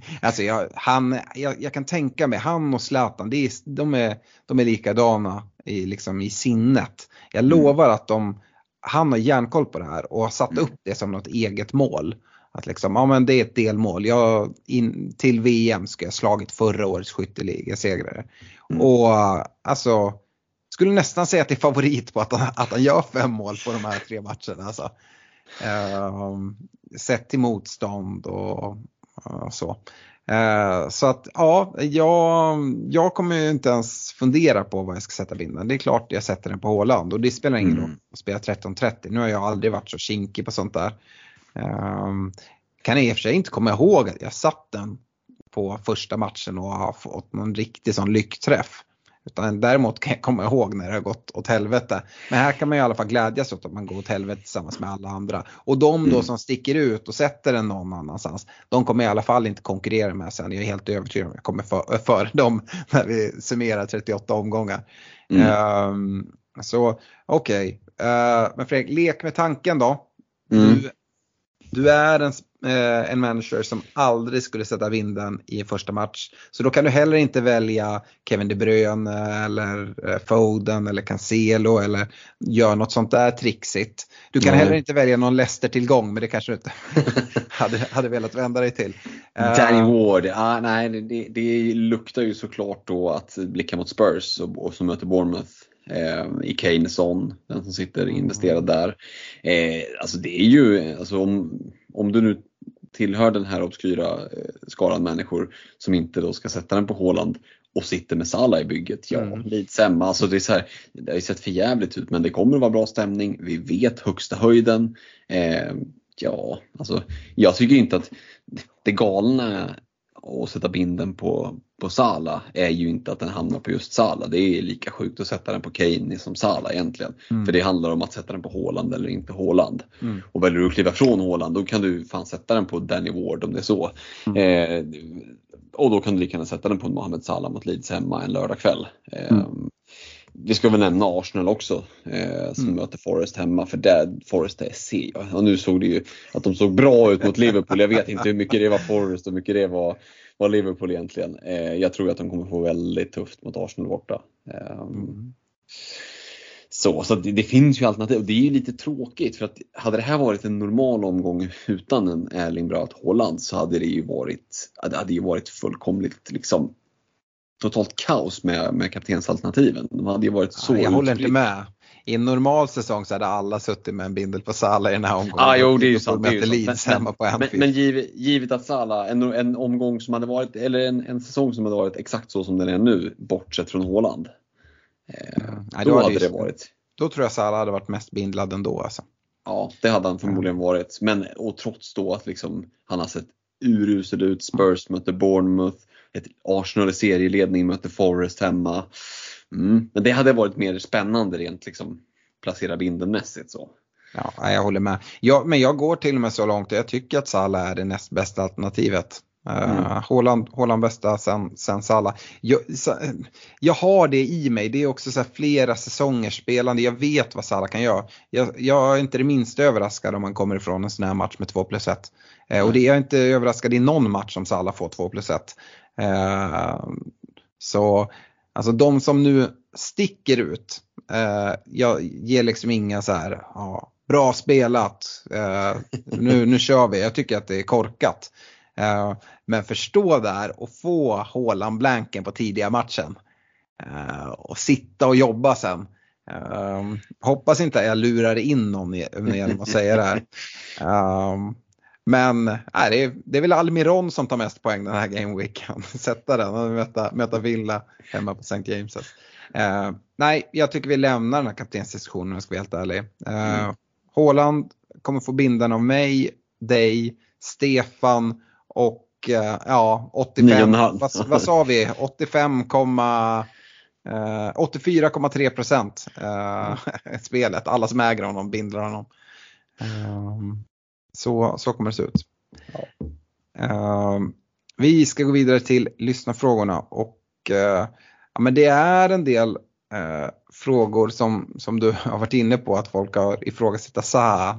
[LAUGHS] alltså jag, han, jag, jag, kan tänka mig, han och Zlatan, det är, de, är, de är likadana i, liksom, i sinnet. Jag mm. lovar att de, han har järnkoll på det här och har satt mm. upp det som något eget mål. Att liksom, ja men det är ett delmål. Jag, in, till VM ska jag slagit förra årets skytteligasegrare. Mm. Och alltså, skulle nästan säga att det är favorit på att han, att han gör fem mål på de här tre matcherna. Alltså. Uh, sett till motstånd och uh, så. Uh, så att ja, jag, jag kommer ju inte ens fundera på vad jag ska sätta binden. Det är klart jag sätter den på Håland och det spelar ingen mm. roll att spela 13.30. Nu har jag aldrig varit så kinkig på sånt där. Um, kan i och för sig inte komma ihåg att jag satt den på första matchen och har fått någon riktig sån lyckträff. Utan däremot kan jag komma ihåg när det har gått åt helvete. Men här kan man i alla fall glädjas åt att man går åt helvete tillsammans med alla andra. Och de då Mm. som sticker ut och sätter den någon annanstans, de kommer i alla fall inte konkurrera med sen. Jag är helt övertygad om att jag kommer för- [LAUGHS] före dem när vi summerar 38 omgångar. Mm. Ehm, så okej, Eh, men Fredrik, lek med tanken då. Mm. Du, du är en, eh, en manager som aldrig skulle sätta vinden i en första match. Så då kan du heller inte välja Kevin De Bruyne eller eh, Foden eller Cancelo eller göra något sånt där trixigt. Du kan Nej. heller inte välja någon Leicester-tillgång men det kanske du inte [LAUGHS] hade, hade velat vända dig till. Eh, Danny Ward, ah, nej det, det, det luktar ju såklart då att blicka mot Spurs och, och som möter Bournemouth. Eh, I Kane Son, den som sitter investerad där. Eh, alltså det är ju, alltså om, om du nu tillhör den här obskyra eh, skaran människor som inte då ska sätta den på Håland och sitter med Salah i bygget. Ja, Mm. lite sämre. Alltså det, är så här, det har ju sett för jävligt ut men det kommer att vara bra stämning. Vi vet högsta höjden. Eh, ja, alltså jag tycker inte att det galna att sätta binden på, på Sala är ju inte att den hamnar på just Sala. Det är lika sjukt att sätta den på Kane som Sala egentligen. Mm. För det handlar om att sätta den på Håland eller inte Håland. Mm. Och väljer du att kliva från Håland då kan du fan sätta den på Danny Ward om det är så. Mm. Eh, och då kan du lika gärna sätta den på Mohamed Salah mot Leeds hemma en lördagkväll. Eh, Mm. Vi ska väl nämna Arsenal också eh, som Mm. möter Forest hemma för där Forest är C. Och nu såg det ju att de såg bra ut mot Liverpool. Jag vet inte hur mycket det var Forest och hur mycket det var, var Liverpool egentligen. Eh, jag tror att de kommer få väldigt tufft mot Arsenal borta. Eh, Mm. så, så det, det finns ju alternativ och det är ju lite tråkigt för att hade det här varit en normal omgång utan en Erling Braut Haaland så hade det ju varit, det hade ju varit fullkomligt liksom totalt kaos med, med kaptensalternativen. De hade ju varit så Ja, jag håller inte utspridda. med. I en normal säsong så hade alla suttit med en bindel på Salah i den här omgången. Ah, jo, det är ju sant. Det är ju sant. Men- Men, Anfield. men givet, givet att Salah, en, en omgång som hade varit, eller en, en säsong som hade varit exakt så som den är nu, bortsett från Haaland. Eh, Nej, då, då hade det ju- varit. Då tror jag Salah hade varit mest bindlad ändå alltså. Ja, det hade han förmodligen varit. Men och trots då att liksom, han har sett urusel ut. Spurs möter Bournemouth. Ett Arsenal i serieledning möter Forest hemma. Mm. Men det hade varit mer spännande rent liksom placera bindelmässigt så. Ja, jag håller med. Jag, men jag går till och med så långt att jag tycker att Salah är det näst bästa alternativet. Mm. Uh, Haaland, Haaland bästa sen, sen Salah. Jag, jag har det i mig, det är också så flera säsongers spelande. Jag vet vad Salah kan göra. Jag, jag är inte det minsta överraskad om man kommer ifrån en sån här match med 2 plus 1. Uh, och det är jag inte överraskad i någon match om Salah får 2 plus 1. Uh, så alltså de som nu sticker ut, uh, jag ger liksom inga så här, ja, bra spelat, uh, nu, nu kör vi. Jag tycker att det är korkat. Men förstå där och få Haaland blanken på tidiga matchen. Och sitta och jobba sen. Uh, hoppas inte jag lurar in någon genom att säga det här. Uh, [LAUGHS] men nej, det, är, det är väl Almiron som tar mest poäng den här gameweeken. [LAUGHS] Sätta den och möta, möta Villa hemma på St. James. Uh, nej, jag tycker vi lämnar den här kaptensdiskussionen om jag ska vara helt ärlig. Uh, mm. Haaland kommer få bindan av mig, dig, Stefan och uh, ja, 85, vad, vad, sa vi, 85, uh, 84,3 procent [LAUGHS] uh, spelet. Alla som äger honom bindlar honom. Um, så, så kommer det se ut. Ja. Uh, vi ska gå vidare till lyssnarfrågorna och uh, ja, men det är en del uh, frågor som, som du har varit inne på att folk har ifrågasatt Zaha.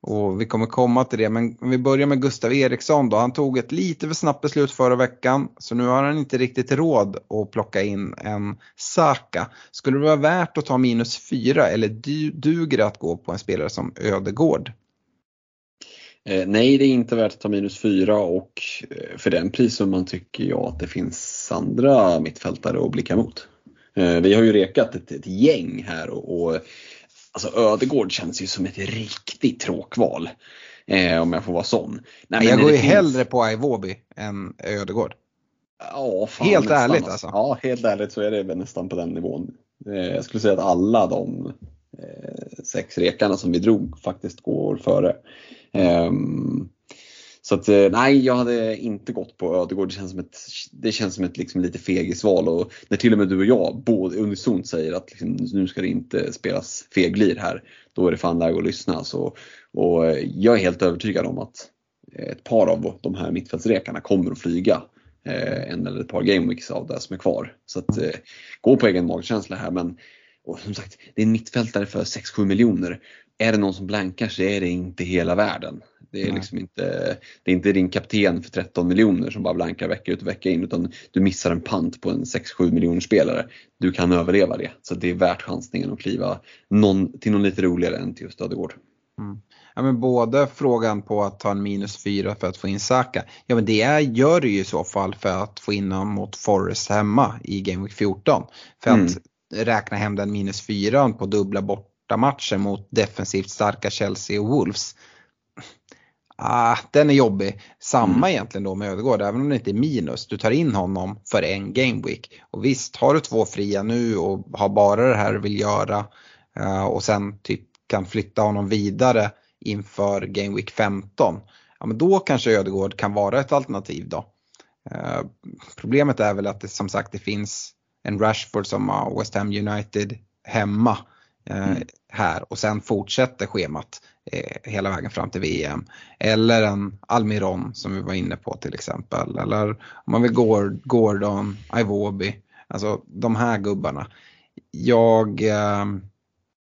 och vi kommer komma till det men om vi börjar med Gustav Eriksson då. Han tog ett lite för snabbt beslut förra veckan så nu har han inte riktigt råd att plocka in en Saka. Skulle det vara värt att ta minus fyra eller duger det att gå på en spelare som Ödegård? Eh, nej, det är inte värt att ta minus fyra och eh, för den prissumman tycker jag att det finns andra mittfältare att blicka mot. Eh, vi har ju rekat ett, ett gäng här och, och alltså Ödegård känns ju som ett riktigt tråkval. Eh, om jag får vara sån. Nej, jag går ju finns... hellre på Iwobi än Ödegård. Ja, fan, helt ärligt alltså. Ja, helt ärligt så är det väl nästan på den nivån. Eh, jag skulle säga att alla de Eh, sex rekarna som vi drog faktiskt går före. Ehm, så att, eh, nej, jag hade inte gått på Ödegård. Det känns som ett, det känns som ett liksom lite fegisval och när till och med du och jag både unisont säger att liksom, nu ska det inte spelas feglir här, då är det fan läge att lyssna. Så, och eh, jag är helt övertygad om att ett par av de här mittfältsrekarna kommer att flyga en eller ett par gameweeks av det som är kvar. Så att gå på egen magkänsla här men och som sagt, det är en mittfältare för 6-7 miljoner. Är det någon som blankar så är det inte hela världen. Det är, liksom inte, det är inte din kapten för 13 miljoner som bara blankar vecka ut och vecka in utan du missar en pant på en 6-7 miljoner spelare. Du kan överleva det. Så det är värt chansningen att kliva någon, till någon lite roligare än till just Ödegård. Mm. Ja, men både frågan på att ta en minus 4 för att få in Saka. Ja men det är, gör du ju i så fall för att få in honom mot Forest hemma i Game Week 14. För att mm. Räkna hem den minus 4 på dubbla bortamatcher mot defensivt starka Chelsea och Wolves Ah, den är jobbig. Samma mm. egentligen då med Ödegård, även om det inte är minus. Du tar in honom för en gameweek. Och visst, har du två fria nu och har bara det här du vill göra uh, och sen typ kan flytta honom vidare inför gameweek 15. Ja, men då kanske Ödegård kan vara ett alternativ då. Uh, problemet är väl att det som sagt det finns en Rashford som har West Ham United hemma uh, mm. här och sen fortsätter schemat Eh, hela vägen fram till VM. Eller en Almiron som vi var inne på till exempel. Eller om man vill Gordon, Iwobi. Alltså de här gubbarna. Jag, eh,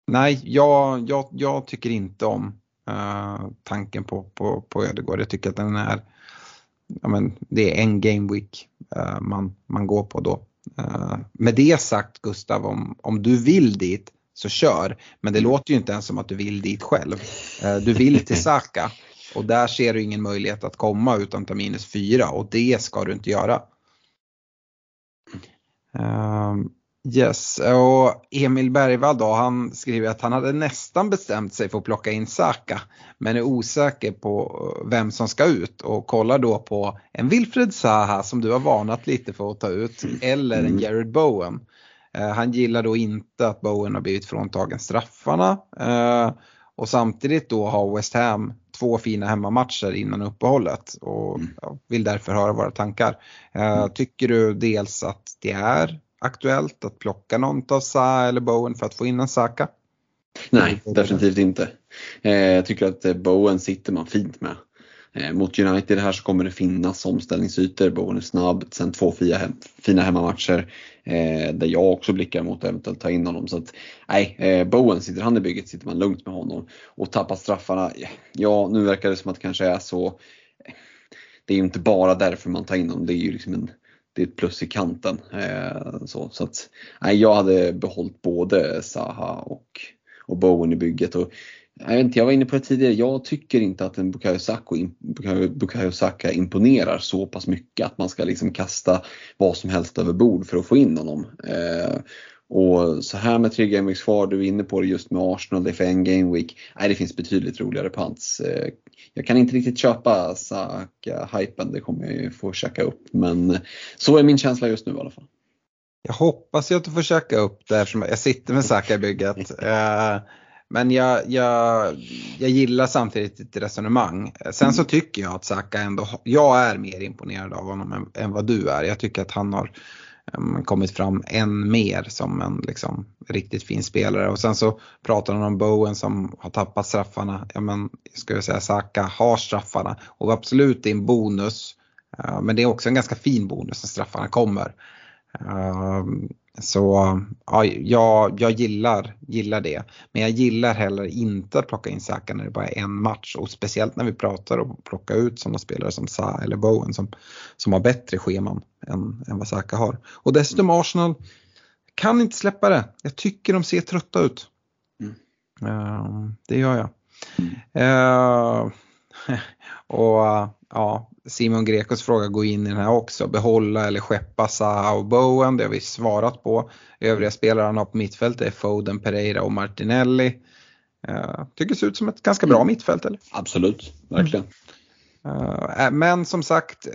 nej, jag, jag, jag, tycker inte om eh, tanken på, på, på Ödegård. Jag tycker att den är, ja, men, det är en game week eh, man, man går på då. Uh, med det sagt Gustav, om, om du vill dit så kör. Men det mm. låter ju inte ens som att du vill dit själv. Eh, du vill till [LAUGHS] Saka och där ser du ingen möjlighet att komma utan ta minus 4 och det ska du inte göra. Yes, och Emil Bergvall då, han skriver att han hade nästan bestämt sig för att plocka in Saka men är osäker på vem som ska ut och kollar då på en Wilfred Zaha som du har varnat lite för att ta ut eller en mm. Jared Bowen. Eh, han gillar då inte att Bowen har blivit fråntagen straffarna eh, och samtidigt då har West Ham två fina hemmamatcher innan uppehållet och mm. vill därför höra våra tankar. Eh, mm. Tycker du dels att det är aktuellt att plocka någon av Sa eller Bowen för att få in en Saka? Nej, definitivt inte. Eh, jag tycker att eh, Bowen sitter man fint med. Eh, mot United här så kommer det finnas omställningsytor, Bowen är snabb, sen två fina, fina hemmamatcher eh, där jag också blickar mot att eventuellt ta in honom. Så att, nej, eh, Bowen, sitter han i bygget sitter man lugnt med honom. Och tappar straffarna, ja nu verkar det som att det kanske är så. Det är ju inte bara därför man tar in honom, det är ju liksom en det är ett plus i kanten. Eh, så, så att, nej, jag hade behållit både Saha och, och Bowen i bygget. Och jag, vet inte, jag var inne på det tidigare, jag tycker inte att en Bukayo Saka, Bukayo Saka imponerar så pass mycket att man ska liksom kasta vad som helst över bord för att få in honom. Eh, och så här med tre gameweeks kvar, du är inne på det just med Arsenal, det är för en gameweek. Nej, det finns betydligt roligare pants. Eh, jag kan inte riktigt köpa Saka-hypen, det kommer jag ju få käka upp. Men så är min känsla just nu i alla fall. Jag hoppas ju att du får käka upp det eftersom jag sitter med Saka i bygget. [LAUGHS] Eh, men jag, jag, jag gillar samtidigt ditt resonemang. Sen så tycker jag att Saka ändå, jag är mer imponerad av honom än, än vad du är. Jag tycker att han har Ehm, kommit fram än mer som en liksom, riktigt fin spelare. Och sen så pratar han om Bowen som har tappat straffarna. Ja men, ska jag säga Saka har straffarna och absolut det är en bonus. Ehm, men det är också en ganska fin bonus när straffarna kommer. Ehm, så ja, jag, jag gillar, gillar det. Men jag gillar heller inte att plocka in Saka när det bara är en match och speciellt när vi pratar om att plocka ut sådana spelare som Sa eller Bowen som, som har bättre scheman än, än vad Saka har. Och dessutom Arsenal kan inte släppa det. Jag tycker de ser trötta ut. Mm. Uh, det gör jag. Uh, [LAUGHS] och ja, Simon Grekos fråga går in i den här också. Behålla eller skeppa Zaha och Bowen, det har vi svarat på. Övriga spelare han har på mittfältet är Foden, Pereira och Martinelli. Uh, tycker det ser ut som ett ganska bra mittfält eller? Absolut, verkligen. Uh, men som sagt,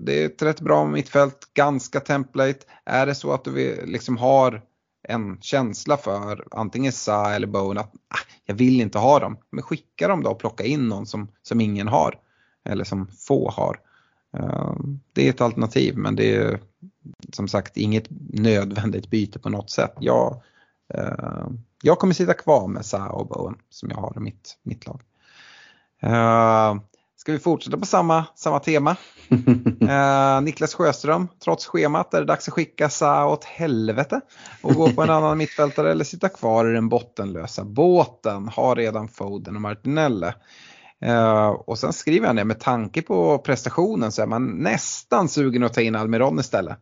det är ett rätt bra mittfält, ganska template. Är det så att du liksom har en känsla för antingen Sa eller Bowen att ah, jag vill inte ha dem, men skicka dem då och plocka in någon som, som ingen har. eller som få har. Uh, det är ett alternativ men det är som sagt inget nödvändigt byte på något sätt. Jag, uh, jag kommer sitta kvar med Sa och Bowen som jag har i mitt, mitt lag. Eh, Ska vi fortsätta på samma, samma tema? [LAUGHS] eh, Niklas Sjöström, trots schemat är det dags att skicka Sa åt helvete och gå på en annan mittfältare eller sitta kvar i den bottenlösa båten. Har redan Foden och Martinelle. Eh, och sen skriver han det, med tanke på prestationen så är man nästan sugen att ta in Almiron istället.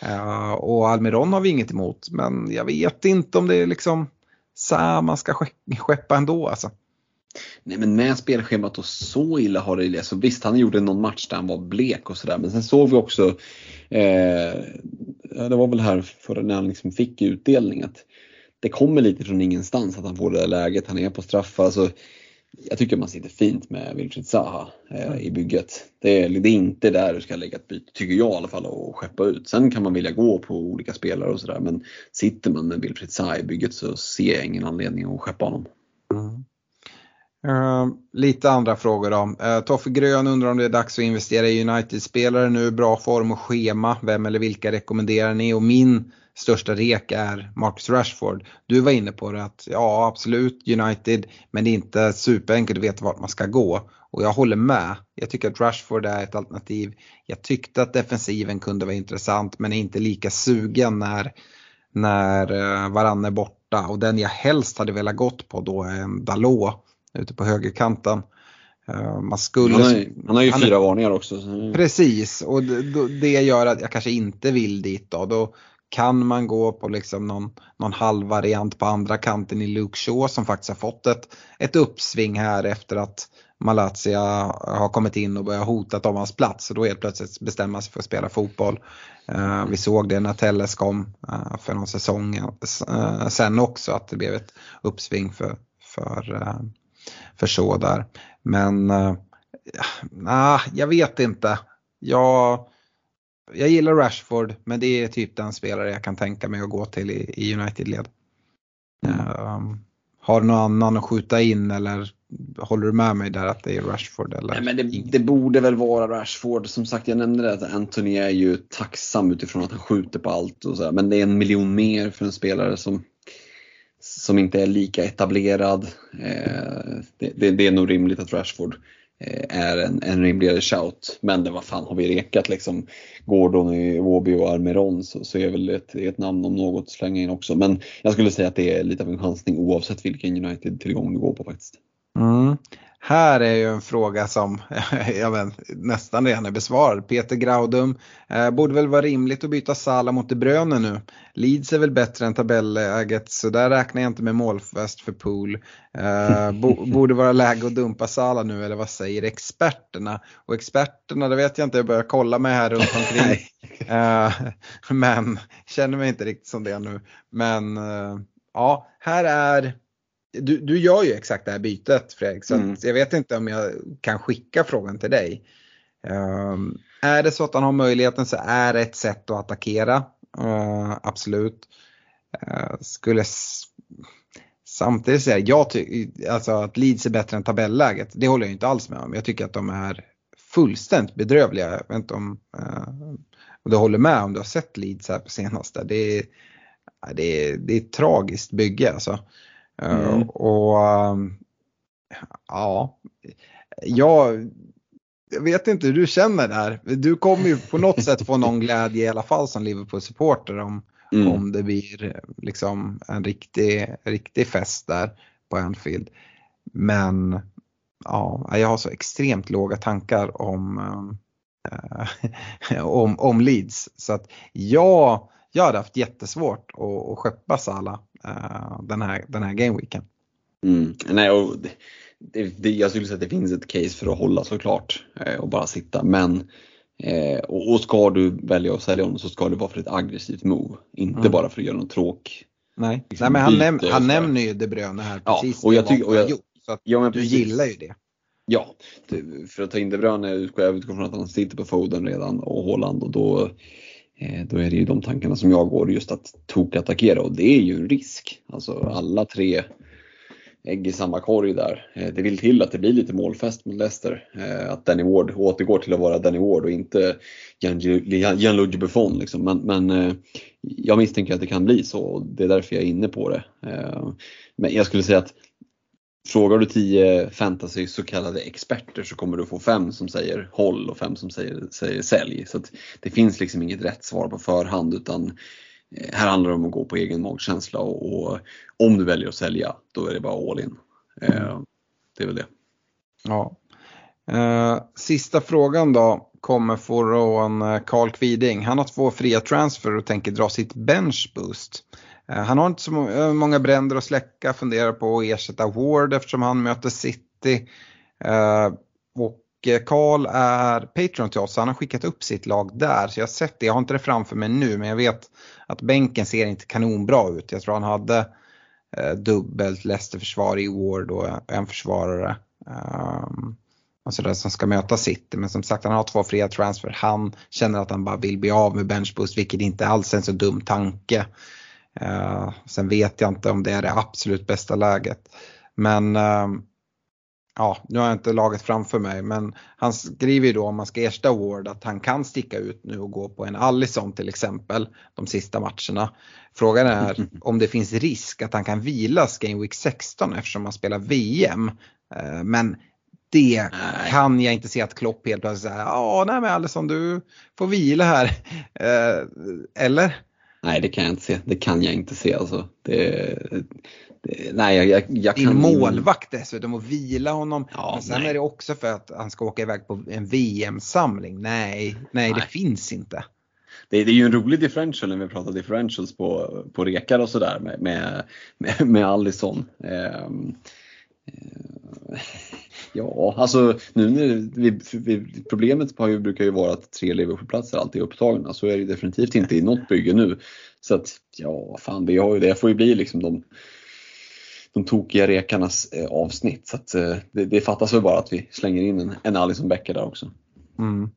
Eh, och Almiron har vi inget emot, men jag vet inte om det är liksom Sa man ska skeppa ändå alltså. Nej men med spelschemat och så illa har det alltså, Visst han gjorde någon match där han var blek och sådär men sen såg vi också eh, Det var väl här förra när han liksom fick utdelning att Det kommer lite från ingenstans att han får det där läget, han är på straffar. Alltså, jag tycker man sitter fint med Wilfried Zaha eh, i bygget. Det är, det är, inte där du ska lägga ett byte, tycker jag i alla fall, och skeppa ut. Sen kan man vilja gå på olika spelare och sådär men sitter man med Wilfried Zaha i bygget så ser jag ingen anledning att skeppa honom. Mm. Uh, lite andra frågor då. Uh, Toffe Grön undrar om det är dags att investera i United-spelare nu, bra form och schema. Vem eller vilka rekommenderar ni? Och min största rek är Marcus Rashford. Du var inne på det att ja absolut United men det är inte superenkelt att veta vart man ska gå. Och jag håller med. Jag tycker att Rashford är ett alternativ. Jag tyckte att defensiven kunde vara intressant men är inte lika sugen när, när eh, varann är borta. Och den jag helst hade velat gått på då är en Dalot ute på högerkanten. Eh, man skulle, han, har, han har ju fyra varningar också. Precis och det, det gör att jag kanske inte vill dit då. då kan man gå på liksom någon, någon halvvariant på andra kanten i Luke Shaw som faktiskt har fått ett, ett uppsving här efter att Malaysia har kommit in och börjat hota om hans plats och då helt plötsligt bestämma sig för att spela fotboll. Uh, vi såg det när Telles kom uh, för någon säsong uh, sen också att det blev ett uppsving för, för för så där. Men äh, nah, jag vet inte. Jag, jag gillar Rashford men det är typ den spelare jag kan tänka mig att gå till i, i United-led. Uh, har du någon annan att skjuta in eller håller du med mig där att det är Rashford? Eller? Nej, men det, det, borde väl vara Rashford. Som sagt, jag nämnde det att Anthony är ju tacksam utifrån att han skjuter på allt och så. Men det är en miljon mer för en spelare som som inte är lika etablerad. Eh, det, det, det, är nog rimligt att Rashford eh, är en, en rimligare shout. Men det, vad fan har vi rekat liksom Gordon, i Åby och Armeron så, så är väl ett, ett namn om något att slänga in också. Men jag skulle säga att det är lite av en chansning oavsett vilken United-tillgång du går på faktiskt. Mm. Här är ju en fråga som [LAUGHS] jag vet, nästan redan är besvarad. Peter Graudum, eh, borde väl vara rimligt att byta Sala mot De Bruyne nu. Leeds är väl bättre än tabelläget så där räknar jag inte med målfest för Pool. Eh, bo, [LAUGHS] borde vara läge att dumpa Sala nu eller vad säger experterna? Och experterna, det vet jag inte, jag börjar kolla mig här runt omkring. [LAUGHS] eh, men känner mig inte riktigt som det nu. Men eh, ja, här är du, du gör ju exakt det här bytet Fredrik, så mm. jag vet inte om jag kan skicka frågan till dig. Um, är det så att han har möjligheten så är det ett sätt att attackera. Uh, absolut. Uh, skulle samtidigt säga, jag tycker alltså att Leeds är bättre än tabelläget. Det håller jag inte alls med om. Jag tycker att de är fullständigt bedrövliga. Jag vet inte om uh, du håller med om du har sett Leeds här på senaste. Det är, det är, det är ett tragiskt bygge alltså. Eh, mm. Och ehm, ja, jag, vet inte hur du känner där. Du kommer ju på något sätt få någon glädje i alla fall som Liverpool-supporter om, mm. om det blir liksom en riktig, riktig fest där på Anfield. Men ja, jag har så extremt låga tankar om, äh, [LAUGHS] om, om Leeds. Så att jag, jag hade haft jättesvårt att, att skeppa Salah uh, den, här, den här gameweeken. Mm. Nej, och det, det, jag skulle säga att det finns ett case för att hålla såklart eh, och bara sitta. Men eh, och, och, ska du välja att sälja honom så ska det vara för ett aggressivt move. Inte mm. bara för att göra något tråk. Nej, liksom, Nej men han, näm han nämner ju De Bruyne här precis. Ja, och jag tycker, och jag, gjort, så att ja, du gillar ju det. Ja, för att ta in De Bruyne utgår jag utgår från att han sitter på Foden redan och Håland och då Eh, Eh, då är det ju de tankarna som jag går, just att tokattackera och det är ju en risk. Alltså alla tre ägg i samma korg där. Eh, det vill till att det blir lite målfest mot Leicester. Eh, att Danny Ward återgår till att vara Danny Ward och inte Gianluigi Buffon. Liksom. Men, men jag misstänker att det kan bli så och det är därför jag är inne på det. Men jag skulle säga att Frågar du 10 fantasy så kallade experter så kommer du få fem som säger håll och fem som säger, säger sälj. Så det finns liksom inget rätt svar på förhand utan eh, här handlar det om att gå på egen magkänsla och, och om du väljer att sälja då är det bara all in. Eh, det är väl det. Ja. Eh, sista frågan då kommer från eh, Carl Kviding. Han har två fria transfer och tänker dra sitt bench boost. Eh, han har inte så eh, många bränder att släcka, funderar på att ersätta Ward eftersom han möter City. Eh, och Karl är Patreon till oss, så han har skickat upp sitt lag där. Så jag har sett det, jag har inte det framför mig nu men jag vet att bänken ser inte kanonbra ut. Jag tror han hade dubbelt Leicester-försvar i Ward och en försvarare. Ehm, alltså det som ska möta City. Men som sagt han har två fria transfer. Han känner att han bara vill bli av med benchboost vilket inte alls är en så dum tanke. Uh, sen vet jag inte om det är det absolut bästa läget. Men uh, ja, nu har jag inte laget framför mig men han skriver ju då om man ska ersätta Ward att han kan sticka ut nu och gå på en Allison till exempel de sista matcherna. Frågan är [LAUGHS] om det finns risk att han kan vilas Game Week 16 eftersom han spelar VM. Eh, men det kan jag inte se att Klopp helt plötsligt säger, ja nej men Allison du får vila här. eller? Nej, det kan jag inte se. Det kan jag inte se alltså. Det, det, nej, jag, jag, jag kan... målvakt dessutom och vila honom. Ja, Men sen nej. är det också för att han ska åka iväg på en VM-samling. Nej, nej, nej, det finns inte. Det, det, är ju en rolig differential när vi pratar differentials på, på rekar och sådär med, med, med, med Allison. Um, Ja, alltså nu när vi, vi, problemet har ju, brukar ju vara att tre Liverpoolplatser alltid är upptagna. Så är det definitivt inte i något bygge nu. Så att ja, fan det, har ju, det får ju bli liksom de, de tokiga rekarnas eh, avsnitt. Så att, eh, det, det fattas väl bara att vi slänger in en, en Alison Becker där också. Mm.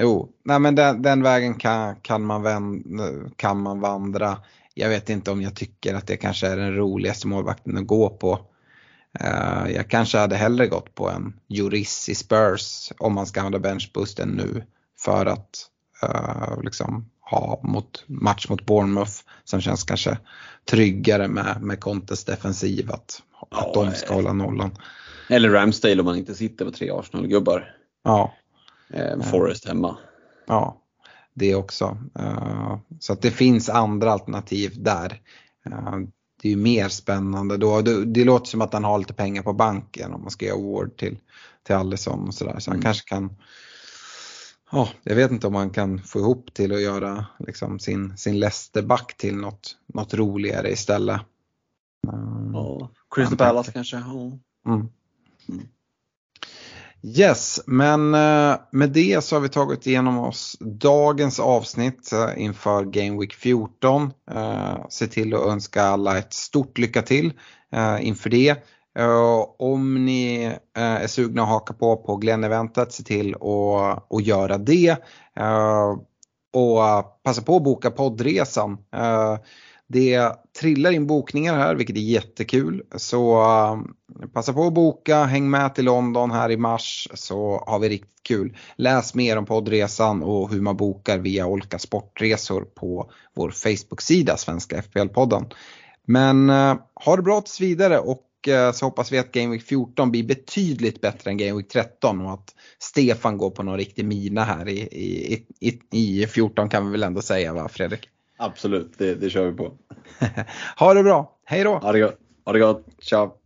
Jo, nej men den, den vägen kan, kan, man vän, kan man vandra. Jag vet inte om jag tycker att det kanske är den roligaste målvakten att gå på. Uh, jag kanske hade hellre gått på en Juris i Spurs om man ska använda benchboosten nu för att uh, liksom ha mot, match mot Bournemouth som känns kanske tryggare med, med Contes defensiv att, ja, att de ska hålla nollan. Eller Ramsdale om man inte sitter på tre Arsenal-gubbar. Ja. Eh, Forest hemma. Ja, det också. Så att det finns andra alternativ där. Det är ju mer spännande då. Det, det, låter som att han har lite pengar på banken om man ska ge award till, till Allison och sådär. Så han mm. kanske kan, ja, jag vet inte om han kan få ihop till att göra liksom, sin, sin Leicester-back till något, något roligare istället. Ja, Crystal Palace kanske. Ja. Mm. Mm. Yes, men eh, med det så har vi tagit igenom oss dagens avsnitt eh, inför Game Week 14. Eh, se till att önska alla ett stort lycka till inför det. Om ni är sugna att haka på på Glenn-eventet, se till att, att göra det. Och passa på att boka poddresan. Det trillar in bokningar här vilket är jättekul. Så uh, passa på att boka, häng med till London här i mars så har vi riktigt kul. Läs mer om poddresan och hur man bokar via Olka Sportresor på vår Facebook-sida Svenska FPL-podden. Men uh, ha det bra tills vidare och uh, så hoppas vi att Game Week 14 blir betydligt bättre än Game Week 13 och att Stefan går på någon riktig mina här i, i, i, i 14 kan vi väl ändå säga va Fredrik? Absolut, det, det kör vi på. [LAUGHS] ha det bra, hej då! Ha det gott, ha det gott. ciao!